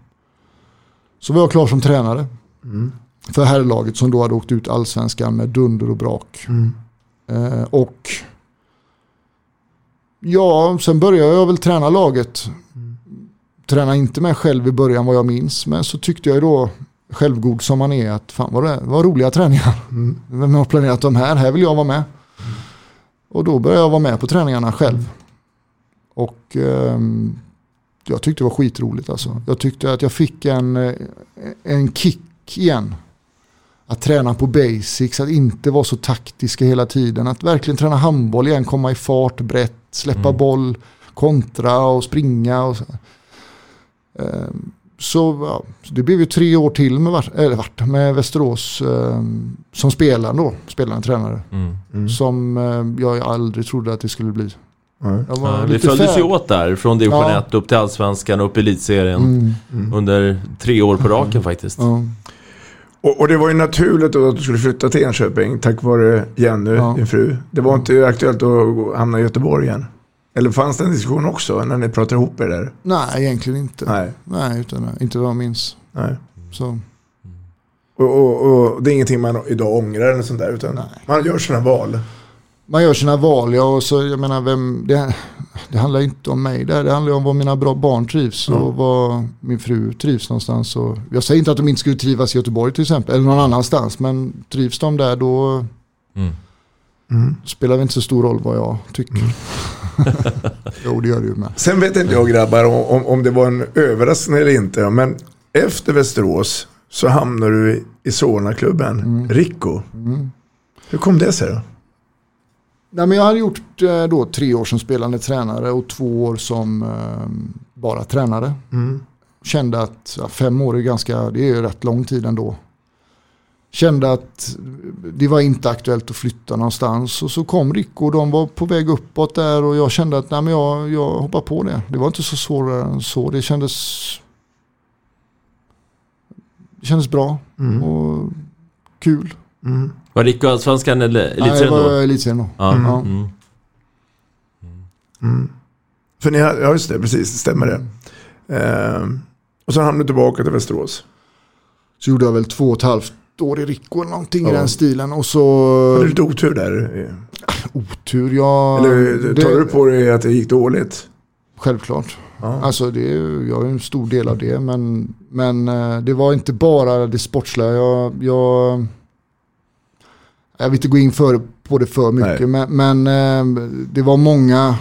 så var jag klar som tränare. Mm. För herrlaget som då hade åkt ut allsvenskan med dunder och brak. Mm. Eh, och ja, sen började jag väl träna laget. Träna inte mig själv i början vad jag minns. Men så tyckte jag ju då, självgod som man är, att fan vad, det, vad roliga träningar. Mm. Vem har planerat de här? Här vill jag vara med. Och då började jag vara med på träningarna själv. Och ehm, jag tyckte det var skitroligt alltså. Jag tyckte att jag fick en, eh, en kick igen. Att träna på basics, att inte vara så taktiska hela tiden. Att verkligen träna handboll igen, komma i fart brett, släppa Mm. boll, kontra och springa. Och så. Ehm, så ja, så det blev ju tre år till med, eller vart, med Västerås ehm, som spelare då, spelande tränare. Mm. Mm. Som eh, jag aldrig trodde att det skulle bli. Nej. Ja, det lite följdes ju åt där, från division Ja. 1 upp till Allsvenskan och upp i Elitserien. Mm, Mm. Under tre år på raken faktiskt. ja. Och, och det var ju naturligt då att du skulle flytta till Enköping tack vare Jenny, Ja. din fru. Det var inte aktuellt att hamna i Göteborg igen. Eller fanns det en diskussion också när ni pratade ihop er där? Nej, egentligen inte. Nej, Nej. utan, inte vad jag minns. Nej. Så, Och, och, och det är ingenting man idag ångrar eller sånt där. Utan Nej. man gör sådana val. Man gör sina val. Ja, och så, jag menar, vem, det, det handlar inte om mig där. Det handlar om var mina bra barn trivs och var min fru trivs någonstans. Och jag säger inte att de inte skulle trivas i Göteborg till exempel, eller någon annanstans. Men trivs de där då Mm. spelar det inte så stor roll vad jag tycker. jo, det gör det ju med. Sen vet inte jag grabbar om, om, om det var en överraskning eller inte. Men efter Västerås så hamnar du i, i Solna-klubben, Rico. Hur kom det sig då? Nej, men jag hade gjort eh, då tre år som spelande tränare och två år som eh, bara tränare. Mm. Kände att ja, fem år är ganska, det är rätt lång tid ändå. Kände att det var inte aktuellt att flytta någonstans. Och så kom Rico och de var på väg uppåt där och jag kände att nej, men jag, jag hoppar på det. Det var inte så svårare än så. Det kändes, det kändes bra Mm. och kul. Mm. Var Rico allsvenskan eller Nej, det elitserien var då? elitserien då. Ja. Ja. Mm. Mm. För ni, har- ja just det, precis, stämmer det. Ehm, och så hamnade du tillbaka till Västerås. Så gjorde jag väl två och ett halvt år i Rico eller någonting i Ja. den stilen. Och så... Hade du lite otur där? Otur, ja. Eller tar du på dig att det gick dåligt? Självklart. Ja. Alltså det jag är en stor del av det. Men, men eh, det var inte bara det sportsliga. Jag, jag, jag vill inte gå in för, på det för mycket. Men, men eh, det var många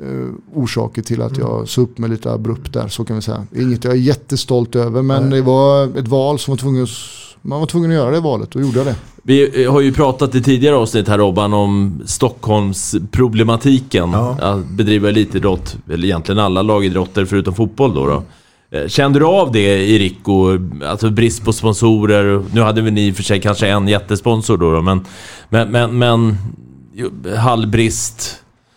eh, orsaker till att jag såg upp mig lite abrupt där. Så kan vi säga. Inget jag är jättestolt över. Men Nej. det var ett val som var tvungen att, man var tvungen att göra det valet och gjorde jag det. Vi har ju pratat i tidigare avsnitt här Robban om Stockholmsproblematiken. Att bedriva elitidrott, eller egentligen alla lagidrotter förutom fotboll då. då. Eh, Kände du av det i Rico? Alltså brist på sponsorer. Nu hade väl ni i och för sig kanske en jättesponsor då, då men, men, men, men hallbrist.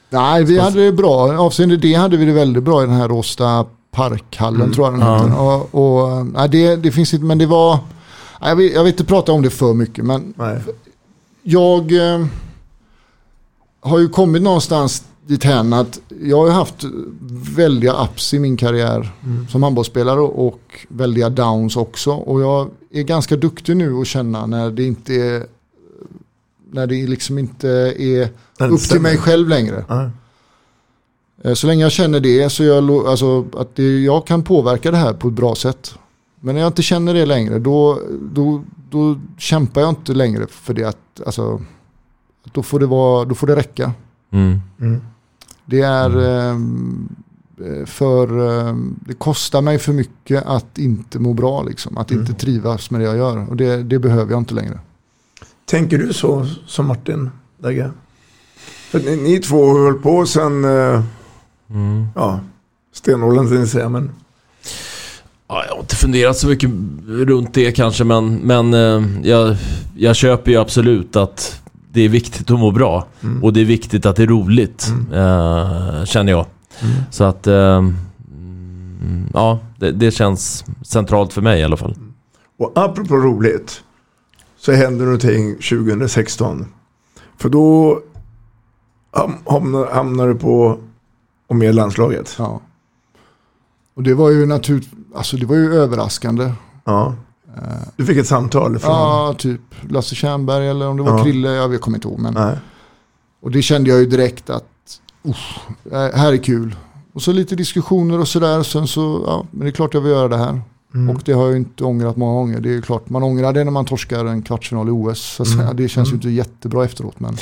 Nej, vi hade det bra. Avseende det hade vi det väldigt bra i den här Råsta parkhallen Mm. tror jag den Ja. heter. Och, och, nej, det, det finns inte, men det var... nej, Jag vill, jag vill inte prata om det för mycket, men jag eh, har ju kommit någonstans dithän att jag har haft väldiga ups i min karriär Mm. som handbollsspelare och väldiga downs också. Och jag är ganska duktig nu att känna när det inte är när det liksom inte är det upp inte till mig stämmer. själv längre. Eh, Så länge jag känner det så jag, alltså, att det, jag kan påverka det här på ett bra sätt. Men när jag inte känner det längre då, då, då kämpar jag inte längre för det att alltså, då, får det vara, då får det räcka. Mm. Mm. Det är ehm, eh, för ehm, det kostar mig för mycket att inte må bra liksom. Att inte trivas med det jag gör. Och det, det behöver jag inte längre. Tänker du så som Martin Dagge? För ni, ni två har hållit på sen, eh, Mm. ja, stenåldern tänkte jag säga, men Ja, jag har inte funderat så mycket runt det kanske, men, men eh, jag, jag köper ju absolut att det är viktigt att må bra. Och det är viktigt att det är roligt, eh, känner jag. Så att, eh, mm, ja, det, det känns centralt för mig i alla fall. Och apropå roligt så händer någonting 2016. För då ham- hamnar, hamnar du på och med landslaget. Ja. Och det var ju naturligt, alltså det var ju överraskande. Ja. Du fick ett samtal från... Ja, typ Lasse Tjernberg eller om det var Ja. Krille, jag kommer inte ihåg. Men... Nej. Och det kände jag ju direkt att, det här är kul. Och så lite diskussioner och sådär. Sen så, ja, men det är klart jag vill göra det här. Mm. Och det har jag ju inte ångrat många gånger. Det är ju klart, man ångrar det när man torskar en kvartsfinal i OS. Så att säga. Mm. Det känns ju Mm. inte jättebra efteråt. Men,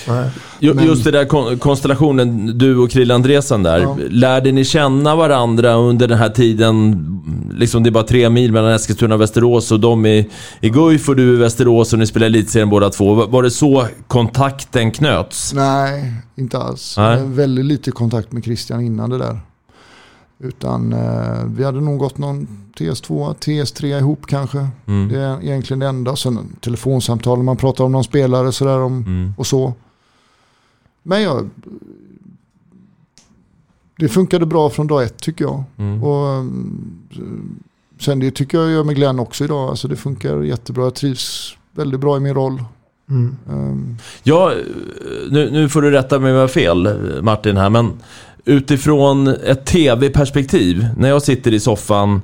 Men- Just det där kon- konstellationen, du och Krille Andresen där. Ja. Lärde ni känna varandra under den här tiden? Liksom det är bara tre mil mellan Eskilstuna och Västerås och de i, i Guif och du i Västerås och ni spelar elitserien båda två. Var- det så kontakten knöts? nej, inte alls. Nej. Väldigt lite kontakt med Christian innan det där. Utan eh, vi hade nog gått någon TS2, TS3 ihop kanske. Mm. Det är egentligen det enda. Sen telefonsamtal när man pratar om någon spelare sådär om, Mm. och så. Men jag, det funkade bra från dag ett tycker jag. Mm. Och, mm, sen det tycker jag gör med Glenn också idag. Alltså det funkar jättebra. Jag trivs väldigt bra i min roll. Mm. Um, Ja, nu, nu får du rätta mig om jag har fel Martin här, men utifrån ett tv-perspektiv, när jag sitter i soffan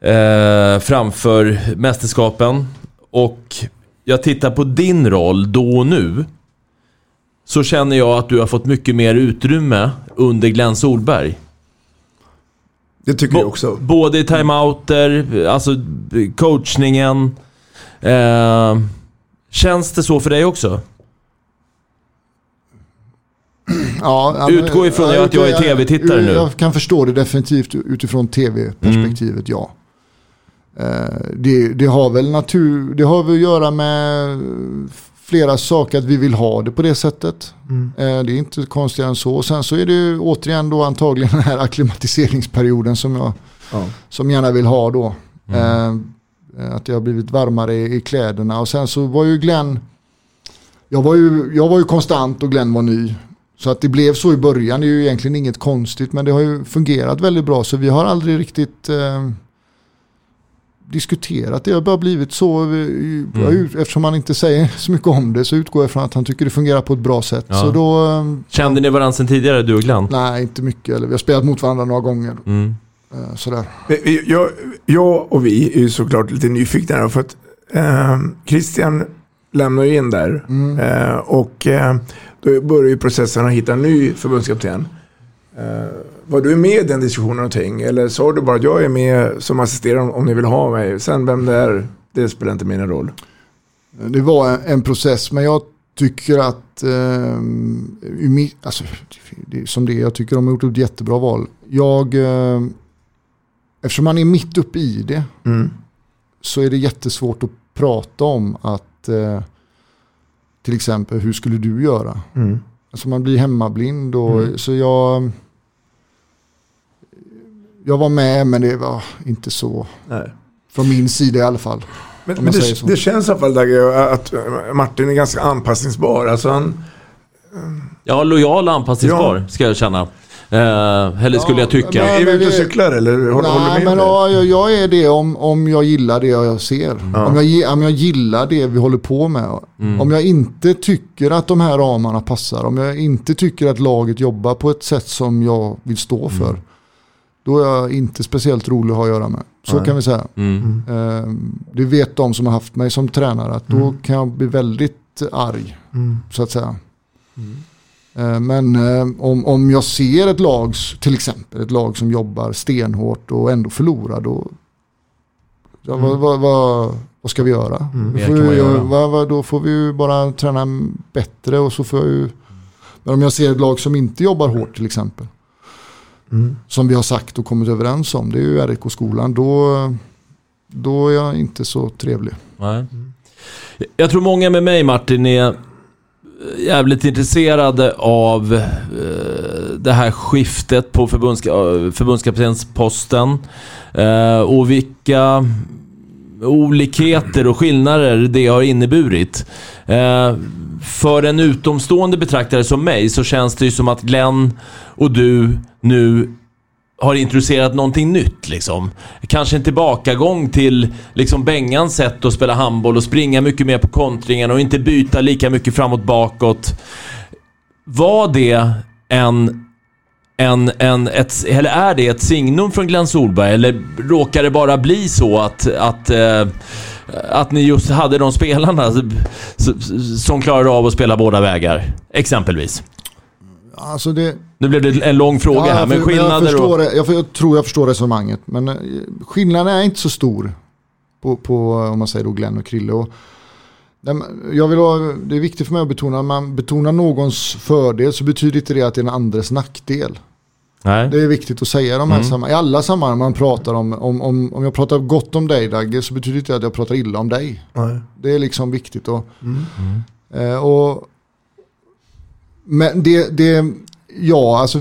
eh, framför mästerskapen och jag tittar på din roll då och nu, så känner jag att du har fått mycket mer utrymme under Glenn Solberg. Det tycker jag också. Både i timeouter, alltså coachningen. Eh, känns det så för dig också? Ja, Utgå ifrån ja, att jag är tv-tittare nu. Jag kan förstå det definitivt utifrån tv-perspektivet, ja. Eh, Det, det har väl natur, det har väl att göra med flera saker att vi vill ha det på det sättet. Mm. Eh, Det är inte konstigare än så. Och sen så är det ju återigen då antagligen den här akklimatiseringsperioden som jag Ja. som gärna vill ha då. Mm. Eh, att jag har blivit varmare i, i kläderna. Och sen så var ju Glenn, jag var ju, jag var ju konstant och Glenn var ny. Så att det blev så i början det är ju egentligen inget konstigt men det har ju fungerat väldigt bra så vi har aldrig riktigt eh, diskuterat det. Det har bara blivit så. Jag ut- Eftersom han inte säger så mycket om det så utgår jag från att han tycker det fungerar på ett bra sätt. Ja. Så då, eh, Kände ni varandra sen tidigare, du och Glenn? nej inte mycket. Eller, vi har spelat mot varandra några gånger. Mm. Eh, sådär. Vi- Jag, jag och vi är ju såklart lite nyfikna för att eh, Christian lämnar ju in där. Mm. Eh, och eh, då börjar ju processen att hitta en ny förbundskapten. Eh, var du med i den diskussionen någonting? Eller sa du bara att jag är med som assisterande om, ni vill ha mig? Sen vem det är, det spelar inte min roll. Det var en, en process men jag tycker att, eh, alltså, det som det jag tycker de har gjort ett jättebra val. Jag, eh, eftersom man är mitt uppe i det Mm. så är det jättesvårt att prata om att eh, till exempel hur skulle du göra? Mm. Alltså man blir hemmablind och Mm. så jag jag var med men det var inte så Nej. från min sida i alla fall. Men, men det, det känns i alla fall Dagge, att eh, Martin är ganska anpassningsbar. Alltså han, Ja, lojal och anpassningsbar ska jag känna. Eh, eller skulle jag tycka. men- är vi ute och cyklar eller håller, håller du Nej, med? men ja, jag, jag är det om, om jag gillar det jag ser. Ja. Om, jag, om jag gillar det vi håller på med. Mm. Om jag inte tycker att de här ramarna passar. Om jag inte tycker att laget jobbar på ett sätt som jag vill stå för. Mm. Då är jag inte speciellt rolig att ha att göra med. Så Nej. kan vi säga. Mm. Ehm, det vet de som har haft mig som tränare. Att då kan jag bli väldigt arg. Mm. Så att säga. Eh, Men eh, om, om jag ser ett lag, till exempel ett lag som jobbar stenhårt och ändå förlorar då, ja, Mm. vad, vad, vad, vad ska vi göra? Mm. Då, får vi, göra. vad, vad, då får vi ju bara träna bättre och så får jag ju, men om jag ser ett lag som inte jobbar hårt till exempel, Mm. som vi har sagt och kommit överens om, det är ju RIK-skolan, då, då är jag inte så trevlig. Nej. Jag tror många med mig Martin är jävligt intresserade av eh, det här skiftet på förbundska, förbundskaptensposten. Eh, och vilka olikheter och skillnader det har inneburit. Eh, för en utomstående betraktare som mig så känns det ju som att Glenn och du nu har introducerat någonting nytt liksom. Kanske en tillbakagång till liksom Bengans sätt att spela handboll och springa mycket mer på kontringen och inte byta lika mycket framåt bakåt. Var det en, en, en ett, eller är det ett signum från Glenn Solberg eller råkar det bara bli så att, att eh, att ni just hade de spelarna som klarade av att spela båda vägar, exempelvis. Alltså det, Nu blev det en lång fråga Ja, här, jag men för- jag, skillnader förstår och... det, jag, jag tror jag förstår resonemanget. Men eh, skillnaden är inte så stor på, på om man säger då Glenn och Krille. Och, jag vill ha, det är viktigt för mig att betona, när man betonar någons fördel så betyder inte det att det är en andres nackdel. Nej. Det är viktigt att säga de här Mm. I alla sammanhang man pratar om, om, om, om jag pratar gott om dig Dagge så betyder inte det att jag pratar illa om dig. Nej. Det är liksom viktigt. Och, Mm. Eh, och, men det, det, ja alltså,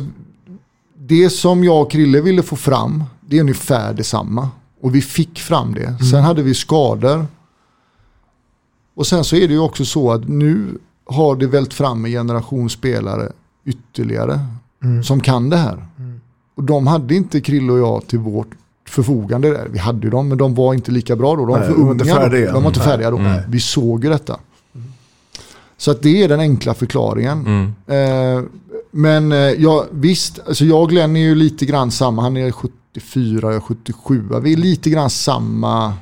det som jag och Krille ville få fram, det är ungefär detsamma. Och vi fick fram det. Sen hade vi skador. Och sen så är det ju också så att nu har det vält fram en generation spelare ytterligare Mm. som kan det här. Och de hade inte Krille och jag till vårt förfogande där. Vi hade ju dem men de var inte lika bra då. De var för var unga. då. färdiga. De var inte färdiga då. Vi såg ju detta. Så att det är den enkla förklaringen. Mm. Eh, men eh, ja, visst, alltså jag och Glenn är ju lite grann samma. Han är 74, jag är 77. Vi är lite grann samma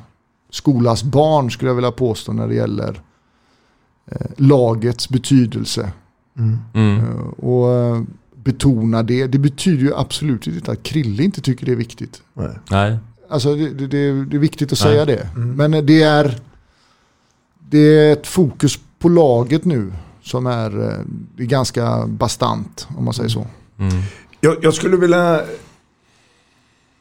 skolas barn skulle jag vilja påstå när det gäller eh, lagets betydelse. Mm. Eh, Och eh, betona det. Det betyder ju absolut inte att Krille inte tycker det är viktigt. Nej. Alltså det, det, det, är viktigt att Nej. säga det. Men eh, det är, det är ett fokus på laget nu som är, eh, är ganska bastant om man säger så. Mm. Jag, jag skulle vilja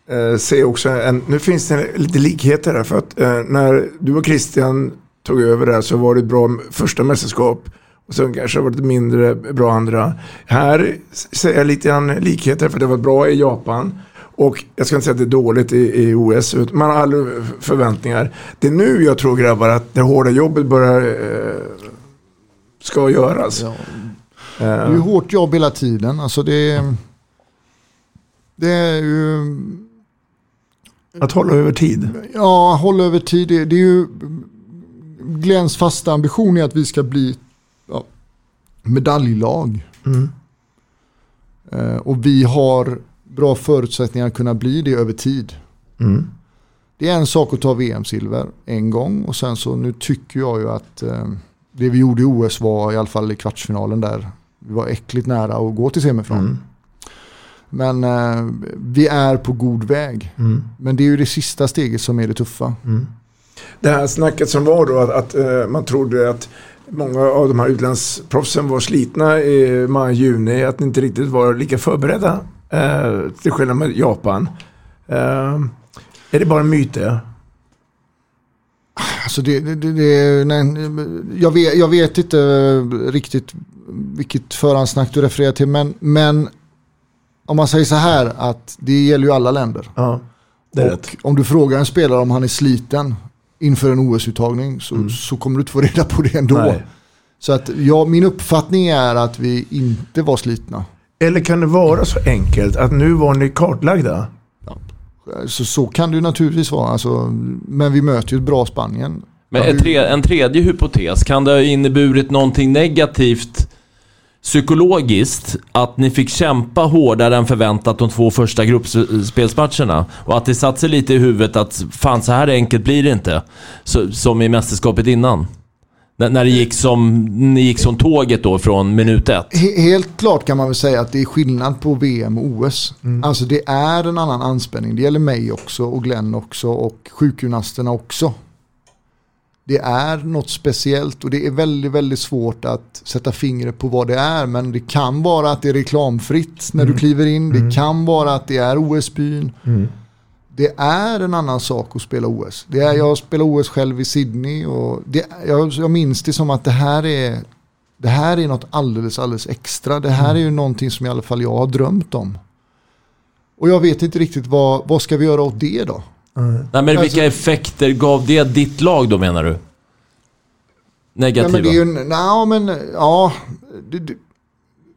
eh, se också, en, nu finns det lite likheter här. För att eh, när du och Christian tog över där så var det ett bra första mästerskap. Och sen kanske det var lite mindre bra andra. Här ser jag lite grann likheter för det var bra i Japan. Och jag ska inte säga att det är dåligt i, i OS. Man har aldrig förväntningar. Det är nu jag tror grabbar att det hårda jobbet börjar eh, ska göras. Ja. Det är ju hårt jobb hela tiden. Alltså det, det är ju... Att hålla över tid. Ja, hålla över tid. Det, det är ju Glens fasta ambition är att vi ska bli ja, medaljlag. Mm. Eh, och vi har bra förutsättningar att kunna bli det över tid. Mm. Det är en sak att ta VM-silver en gång och sen så nu tycker jag ju att eh, det vi gjorde i OS var i alla fall i kvartsfinalen där. Vi var äckligt nära att gå till semifinal. Mm. Men eh, vi är på god väg. Mm. Men det är ju det sista steget som är det tuffa. Mm. Det här snacket som var då att, att eh, man trodde att många av de här utlandsproffsen var slitna i maj-juni. Att de inte riktigt var lika förberedda. Eh, till skillnad med Japan. Eh, är det bara en myt det? Alltså det, det, det, nej, jag, vet, jag vet inte riktigt vilket förhandsnack du refererar till. Men, men om man säger så här att det gäller ju alla länder. Ja, det är och rätt. om du frågar en spelare om han är sliten inför en OS-uttagning så, så kommer du inte få reda på det ändå. Mm. Nej. Så att ja, min uppfattning är att vi inte var slitna. Eller kan det vara så enkelt att nu var ni kartlagda? Så, så kan det ju naturligtvis vara. Alltså, men vi möter ju ett bra Spanien. Men en, tre, en tredje hypotes, kan det ha inneburit någonting negativt psykologiskt att ni fick kämpa hårdare än förväntat de två första gruppspelsmatcherna? Och att det satt sig lite i huvudet att fan så här enkelt blir det inte. Så, som i mästerskapet innan. När, när det gick som, ni gick som tåget då från minut ett. He- Helt klart kan man väl säga att det är skillnad på VM och OS. Alltså det är en annan anspänning. Det gäller mig också och Glenn också och sjukgymnasterna också. Det är något speciellt och det är väldigt, väldigt svårt att sätta fingret på vad det är. Men det kan vara att det är reklamfritt när du kliver in. Det kan vara att det är OS-byn. Det är en annan sak att spela OS. Det är, jag spelar OS själv i Sydney och det, jag, jag minns det som att det här är det här är något alldeles, alldeles extra. Det här är ju någonting som i alla fall jag har drömt om. Och jag vet inte riktigt vad, vad ska vi göra åt det då? Nej men vilka Alltså- effekter gav det ditt lag då menar du? Nej, Negativa? men det är ju, nej, men ja, det,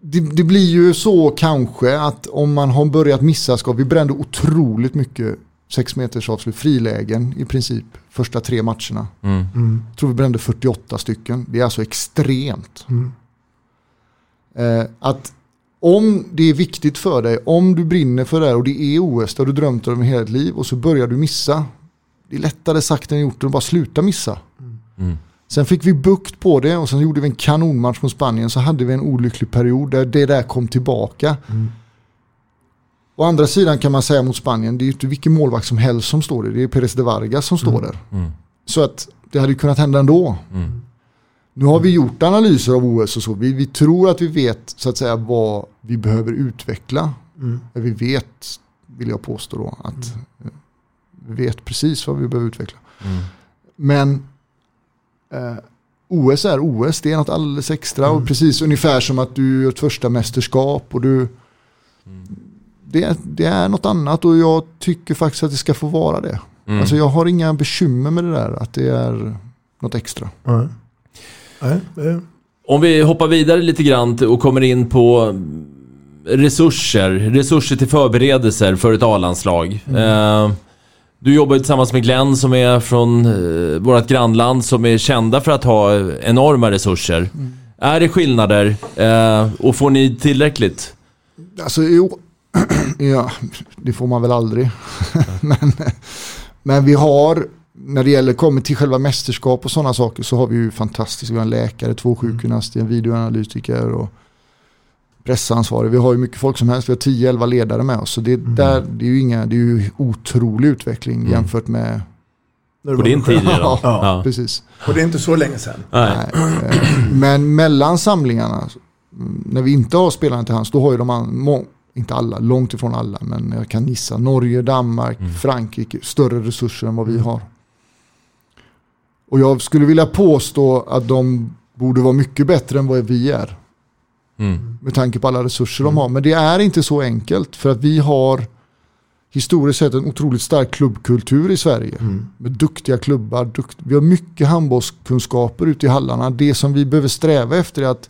det, det, det blir ju så kanske att om man har börjat missa ska vi brände otroligt mycket sex meters avslut, frilägen i princip, första tre matcherna. Mm. Jag tror vi brände 48 stycken. Det är alltså extremt. Eh, att om det är viktigt för dig, om du brinner för det här och det är OS, där du drömt om hela ditt liv och så börjar du missa. Det är lättare sagt än gjort att bara sluta missa. Mm. Sen fick vi bukt på det och sen gjorde vi en kanonmatch mot Spanien så hade vi en olycklig period där det där kom tillbaka. Å andra sidan kan man säga mot Spanien, det är ju inte vilken målvakt som helst som står där. Det är Perez de Vargas som står där. Mm. Så att det hade ju kunnat hända ändå. Mm. Nu har vi gjort analyser av OS och så. Vi, vi tror att vi vet så att säga vad vi behöver utveckla. Mm. Vi vet, vill jag påstå då, att eh, vi vet precis vad vi behöver utveckla. Mm. Men eh, OS är OS, det är något alldeles extra. Och precis ungefär som att du gör ett första mästerskap och du... Det, det är något annat och jag tycker faktiskt att det ska få vara det. Mm. Alltså jag har inga bekymmer med det där, att det är något extra. Nej, det- Om vi hoppar vidare lite grann och kommer in på resurser. Resurser till förberedelser för ett A-landslag. Eh, du jobbar ju tillsammans med Glenn som är från eh, vårt grannland som är kända för att ha enorma resurser. Är det skillnader eh, och får ni tillräckligt? Alltså jo, ja, det får man väl aldrig. men, men vi har, när det gäller kommer till själva mästerskap och sådana saker så har vi ju fantastiskt. Vi har en läkare, två sjukgymnaster, en videoanalytiker och pressansvarig. Vi har ju mycket folk som helst. Vi har 10-11 ledare med oss. Så det, där, det är ju inga, det är ju otrolig utveckling Mm. jämfört med... På din tid ja, Ja. precis. Och det är inte så länge sedan. Nej. Eh, Men mellan samlingarna, mm, när vi inte har spelarna till hands, då har ju de an- må- inte alla, långt ifrån alla, men jag kan gissa Norge, Danmark, Frankrike, större resurser än vad vi har. Och jag skulle vilja påstå att de borde vara mycket bättre än vad vi är. Mm. Med tanke på alla resurser de har. Men det är inte så enkelt för att vi har historiskt sett en otroligt stark klubbkultur i Sverige. Med duktiga klubbar. Dukt vi har mycket handbollskunskaper ute i hallarna. Det som vi behöver sträva efter är att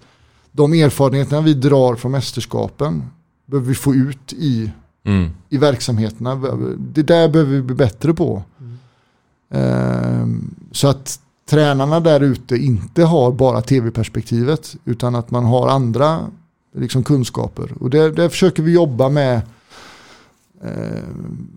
de erfarenheterna vi drar från mästerskapen behöver vi få ut i, Mm. i verksamheterna. Det där behöver vi bli bättre på. Ehm, så att tränarna där ute inte har bara tv-perspektivet utan att man har andra liksom, kunskaper. Och det, det försöker vi jobba med ehm,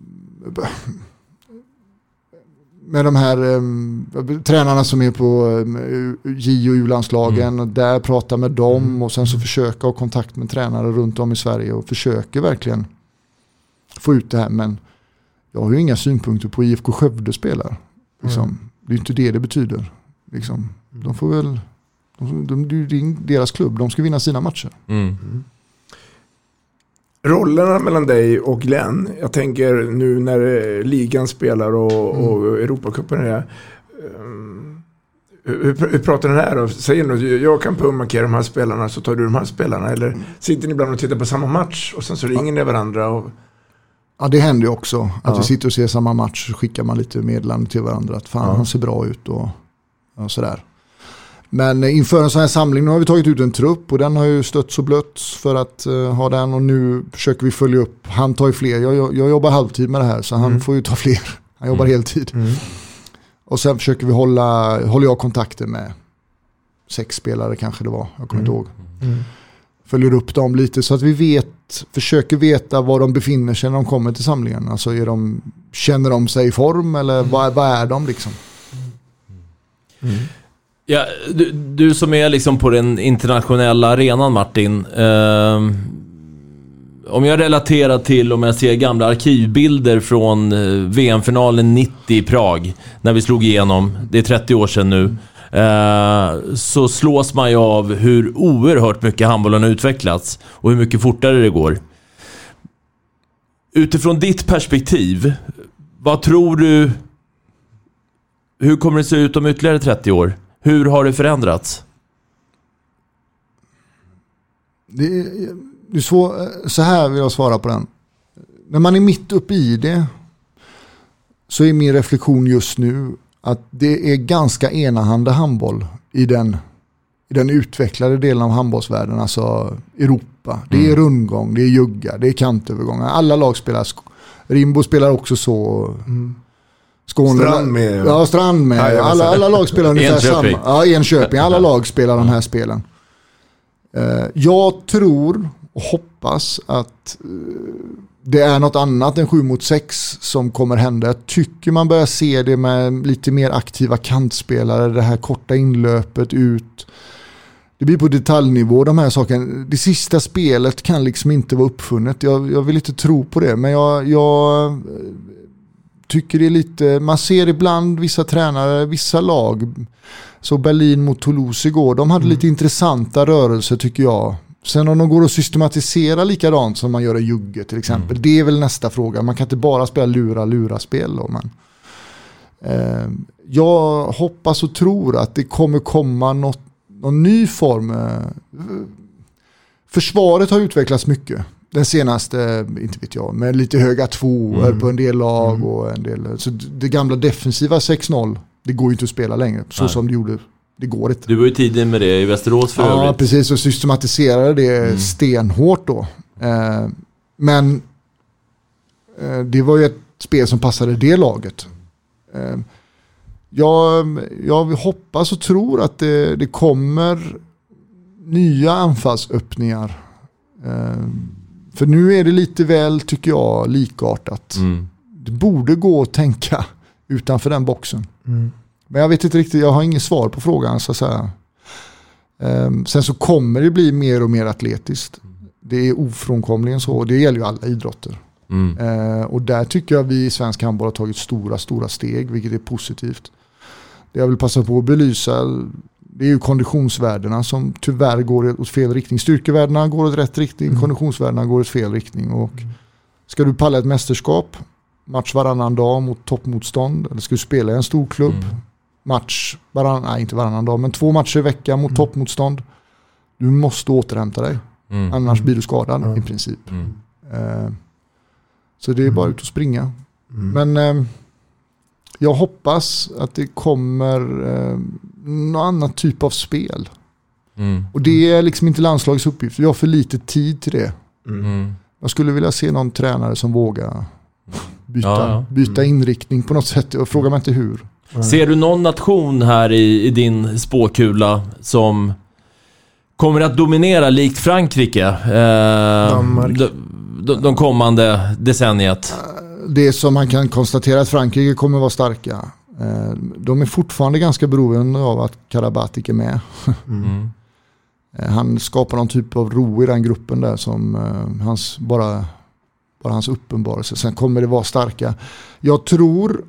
med de här um, tränarna som är på um, J och U-landslagen och där prata med dem och sen så försöka ha kontakt med tränare runt om i Sverige och försöker verkligen få ut det här. Men jag har ju inga synpunkter på IFK Skövde spelar. Liksom. Det är inte det det betyder. Liksom. De får väl, de, de, det är ju deras klubb, de ska vinna sina matcher. Mm. Rollerna mellan dig och Glenn, jag tänker nu när eh, ligan spelar och, och Europacupen är ehm, Hur, hur pratar ni här då? Säger ni jag kan pummarkera de här spelarna så tar du de här spelarna? Eller sitter ni ibland och tittar på samma match och sen så ringer ni varandra? Och, Ja det händer ju också. Att Ja. vi sitter och ser samma match så skickar man lite meddelanden till varandra. Att fan Ja. han ser bra ut och, och sådär. Men eh, inför en sån här samling, nu har vi tagit ut en trupp och den har ju stötts och blötts för att eh, ha den och nu försöker vi följa upp. Han tar ju fler, jag, jag, jag jobbar halvtid med det här så han Mm. får ju ta fler. Han jobbar Mm. heltid. Och sen försöker vi hålla, håller jag kontakter med sex spelare kanske det var, jag kommer inte ihåg. Följer upp dem lite så att vi vet, försöker veta var de befinner sig när de kommer till samlingen. Alltså är de, känner de sig i form eller vad, vad är de liksom? Ja, du, du som är liksom på den internationella arenan Martin. ehm, om jag relaterar till, om jag ser gamla arkivbilder från eh, VM-finalen 90 i Prag, när vi slog igenom, det är 30 år sedan nu, eh, så slås man ju av hur oerhört mycket handbollen har utvecklats och hur mycket fortare det går. Utifrån ditt perspektiv, vad tror du hur kommer det se ut om ytterligare 30 år? Hur har det förändrats? Det är, det är svår, så här vill jag svara på den. När man är mitt uppe i det så är min reflektion just nu att det är ganska enahanda handboll i den, i den utvecklade delen av handbollsvärlden, alltså Europa. Det är Mm. rundgång, det är jugga, det är kantövergångar. Alla lag spelar, Rimbo spelar också så. Skåne, Strand med. Ja, Strand med. Ja, jag alla, alla lag spelar ungefär Enköping. samma. Ja, Enköping. Alla lag spelar de här spelen. Eh, Jag tror och hoppas att eh, det är något annat än 7 mot 6 som kommer hända. Jag tycker man börjar se det med lite mer aktiva kantspelare, det här korta inlöpet ut. Det blir på detaljnivå de här sakerna. Det sista spelet kan liksom inte vara uppfunnet. Jag, jag vill inte tro på det, men jag, jag eh, tycker det är lite, man ser ibland vissa tränare, vissa lag. Så Berlin mot Toulouse igår, de hade lite intressanta rörelser tycker jag. Sen om de går att systematisera likadant som man gör i Jugge till exempel, det är väl nästa fråga. Man kan inte bara spela lura-lura-spel. Men, eh, jag hoppas och tror att det kommer komma något, någon ny form. Eh, försvaret har utvecklats mycket. Den senaste, inte vet jag, med lite höga tvåor Mm. på en del lag och en del. Så det gamla defensiva 6-0, det går ju inte att spela längre. Så Nej. som det gjorde, det går inte. Du var ju tidig med det i Västerås för Ja, övrigt. precis. Och systematiserade det Mm. stenhårt då. Eh, men eh, det var ju ett spel som passade det laget. Eh, jag, jag hoppas och tror att det, det kommer nya anfallsöppningar. Eh, för nu är det lite väl, tycker jag, likartat. Mm. Det borde gå att tänka utanför den boxen. Men jag vet inte riktigt, jag har inget svar på frågan så att säga. Ehm, sen så kommer det bli mer och mer atletiskt. Det är ofrånkomligen så. och Det gäller ju alla idrotter. Mm. Eh, och där tycker jag vi i svensk handboll har tagit stora, stora steg, vilket är positivt. Det jag vill passa på att belysa, det är ju konditionsvärdena som tyvärr går åt fel riktning. Styrkevärdena går åt rätt riktning, Mm. konditionsvärdena går åt fel riktning. Och ska du palla ett mästerskap, match varannan dag mot toppmotstånd, eller ska du spela i en stor klubb, Mm. Match, varann, nej inte varannan dag, men två matcher i veckan mot toppmotstånd. Du måste återhämta dig, Mm. annars blir du skadad Mm. i princip. Mm. Eh, Så det är bara ut och springa. Mm. Men eh, jag hoppas att det kommer eh, någon annan typ av spel. Mm. Och det är liksom inte landslagets uppgift. Vi har för lite tid till det. Mm. Jag skulle vilja se någon tränare som vågar byta, Ja, ja. byta inriktning på något sätt. Och fråga mig inte hur. Ser du någon nation här i, i din spåkula som kommer att dominera likt Frankrike eh, Danmark. de, de, de kommande decenniet? Det som man kan konstatera att Frankrike kommer vara starka. Eh, De är fortfarande ganska beroende av att Karabatic är med. Mm. Eh, Han skapar någon typ av ro i den gruppen där som eh, hans, bara, bara hans uppenbarelse. Sen kommer det vara starka. Jag tror eh,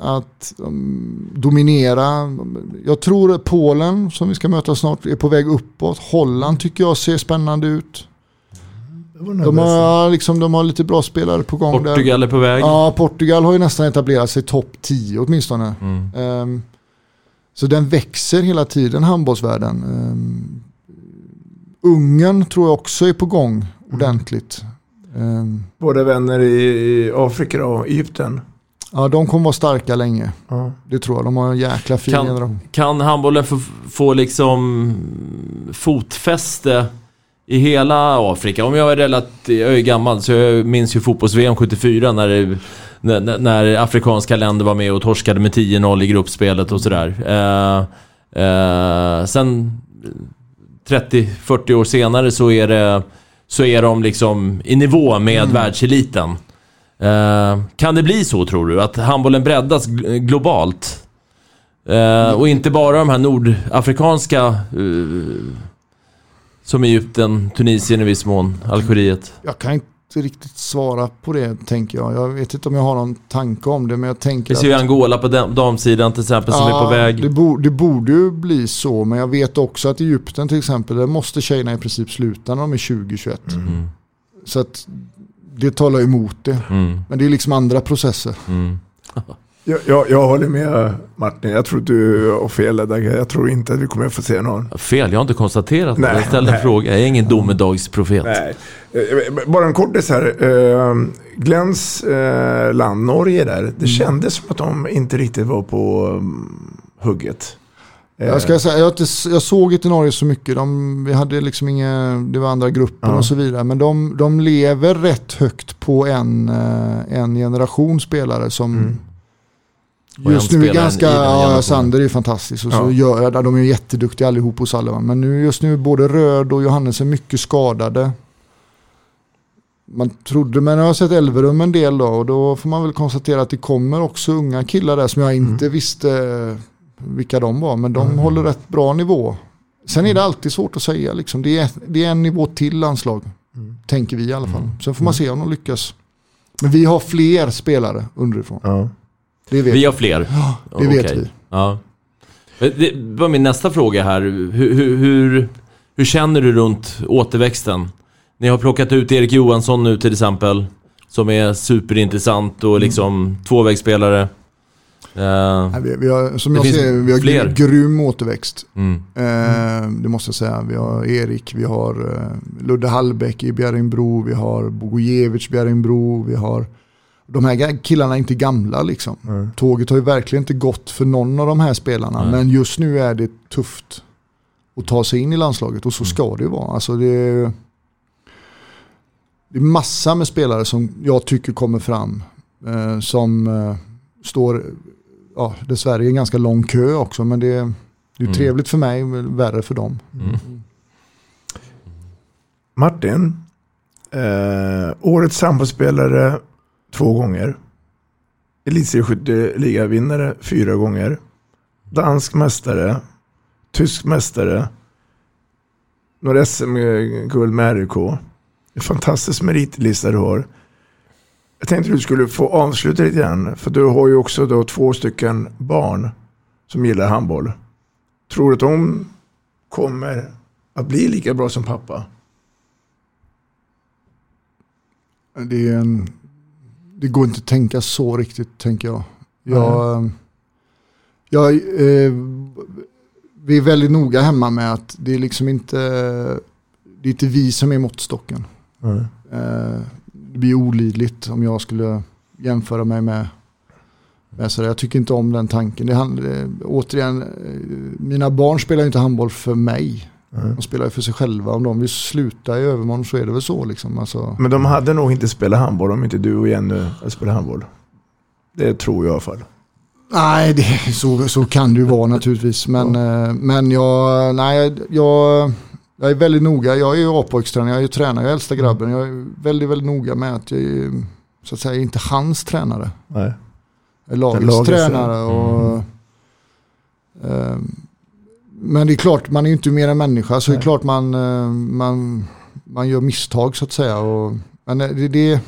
att um, dominera. Jag tror att Polen som vi ska möta snart är på väg uppåt. Holland tycker jag ser spännande ut. De har, liksom, de har lite bra spelare på gång där. Portugal är på väg. Ja, Portugal har ju nästan etablerat sig topp 10 åtminstone. Mm. Ehm, så den växer hela tiden, handbollsvärlden. Um, Ungern tror jag också är på gång ordentligt. Ehm, Våra vänner i i Afrika och Egypten. Ja, de kommer vara starka länge. Ja. Det tror jag. De har en jäkla fin Kan- generation. Kan handbollen få, få liksom fotfäste i hela Afrika? Om jag är relativt, jag är gammal så jag minns ju fotbolls-VM 74 när, det, när, när- afrikanska länder var med och torskade med 10-0 i gruppspelet och sådär. Eh, eh, sen 30-40 år senare så är det så är de liksom i nivå med världseliten. Eh, kan det bli så tror du? Att handbollen breddas gl- globalt? Eh, och inte bara de här nordafrikanska eh, som Egypten, Tunisien i viss mån, Algeriet. Jag kan inte riktigt svara på det tänker jag. Jag vet inte om jag har någon tanke om det men jag tänker Vi ser ju Angola på dam- damsidan till exempel som är på väg. Det, bo, det borde ju bli så, men jag vet också att Egypten till exempel, där måste tjejerna i princip sluta när de är 20-21. Mm. Så att det talar emot det. Mm. Men det är liksom andra processer. Mm. Jag, jag, jag håller med Martin. Jag tror du har fel där. Jag tror inte att vi kommer att få se någon. Fel, jag har inte konstaterat det. Jag ställde en fråga. Jag är ingen domedagsprofet. Nej. Eh, Bara en kortis här. Eh, Glens eh, land, Norge där. Det kändes som att de inte riktigt var på um, hugget. Eh, Jag, ska säga, jag, jag såg inte Norge så mycket. De, vi hade liksom inga, det var andra grupper Ja. och så vidare. Men de, de lever rätt högt på en, eh, en generation spelare som Mm. Just nu är ganska, ja. Sander är ju fantastisk. Och så Ja. gör, de är ju jätteduktiga allihop hos alla. Men nu, just nu är både Röd och Johannes är mycket skadade. Man trodde, men jag har sett Elverum en del då. Och då får man väl konstatera att det kommer också unga killar där som jag inte visste vilka de var. Men de håller rätt bra nivå. Sen är det alltid svårt att säga. Liksom. Det, är, det är en nivå till landslag. Tänker vi i alla fall. Sen får man se om de lyckas. Men vi har fler spelare underifrån. Ja. Det vet Vi har fler. det vet Okej. vi. Ja. Det var min nästa fråga här. Hur, hur, hur, hur känner du runt återväxten? Ni har plockat ut Erik Johansson nu till exempel. Som är superintressant och liksom tvåvägsspelare. Nej, vi, vi har, som jag ser vi har fler. grym, återväxt. mm. Eh, det måste jag säga. Vi har Erik, vi har eh, Ludde Hallbäck i Bjärringbro, vi har Bogojevic i Bjärringbro, vi har de här killarna är inte gamla liksom. Mm. Tåget har ju verkligen inte gått för någon av de här spelarna. Nej. Men just nu är det tufft att ta sig in i landslaget och så ska det ju vara. Alltså det, är, det är massa med spelare som jag tycker kommer fram. Som står, ja dessvärre i en ganska lång kö också. Men det, det är Mm. trevligt för mig, men värre för dem. Mm. Martin. Eh, årets sambospelare två gånger. Elitserieskytteligavinnare fyra gånger. Dansk mästare. Tysk mästare. Några SM-guld med RIK. Fantastisk meritlista du har. Jag tänkte du skulle få avsluta lite grann. För du har ju också då två stycken barn som gillar handboll. Tror du att de kommer att bli lika bra som pappa? Det, är en, det går inte att tänka så riktigt, tänker jag. Jag, jag eh, vi är väldigt noga hemma med att det är liksom inte, det är inte vi som är måttstocken. Mm. Eh, det blir olidligt om jag skulle jämföra mig med, med så Jag tycker inte om den tanken. Det handlar, eh, återigen, eh, mina barn spelar inte handboll för mig. Mm. De spelar ju för sig själva. Om de vill sluta i övermorgon så är det väl så. Liksom. Alltså, Men de hade nog inte spelat handboll om inte du och Jenny spelat handboll. Det tror jag i alla fall. Nej, det, så, så kan det ju vara naturligtvis. Men, eh, men jag, nej, jag, jag är väldigt noga. Jag är ju A-pojkstränare, jag är ju tränare, jag är äldsta grabben. Jag är väldigt, väldigt noga med att jag är, så att säga, inte hans tränare. Nej. Jag är lagets tränare. Och, eh, men det är klart, man är ju inte mer än människa. Så det är klart man, eh, man, man gör misstag så att säga. Och, men det, det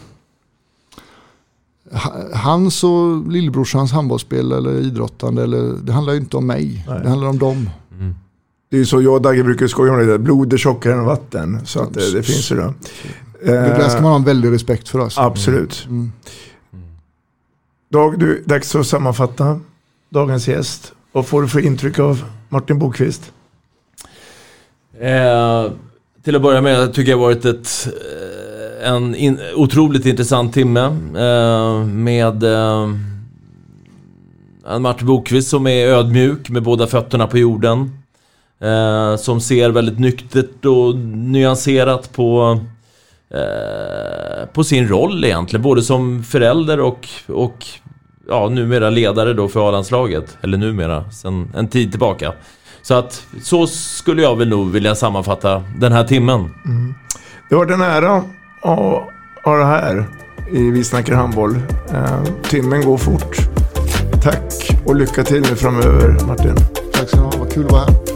ha- Hans och lillebrorsans handbollsspel eller idrottande, eller, det handlar ju inte om mig. Nej. Det handlar om dem. Det är ju så jag och Dagge brukar skoja om det där. Blod är tjockare än vatten. Så att det, det finns ju då. Det där ska man ha en väldig respekt för. Alltså. Absolut. Mm. Dag, du, dags att sammanfatta dagens gäst. Vad får du för intryck av Martin Bokvist? Eh, till att börja med tycker jag varit ett, eh, en in, otroligt intressant timme eh, med eh, en Martin Bokvist som är ödmjuk med båda fötterna på jorden. Eh, som ser väldigt nyktert och nyanserat på, eh, på sin roll egentligen. Både som förälder och, och ja, numera ledare då för A-landslaget. Eller numera, sen en tid tillbaka. Så att så skulle jag väl nog vilja sammanfatta den här timmen. Det var en ära att ha det här i Vi snackar handboll. Eh, timmen går fort. Tack och lycka till nu framöver Martin. Tack så mycket, vad kul att vara här.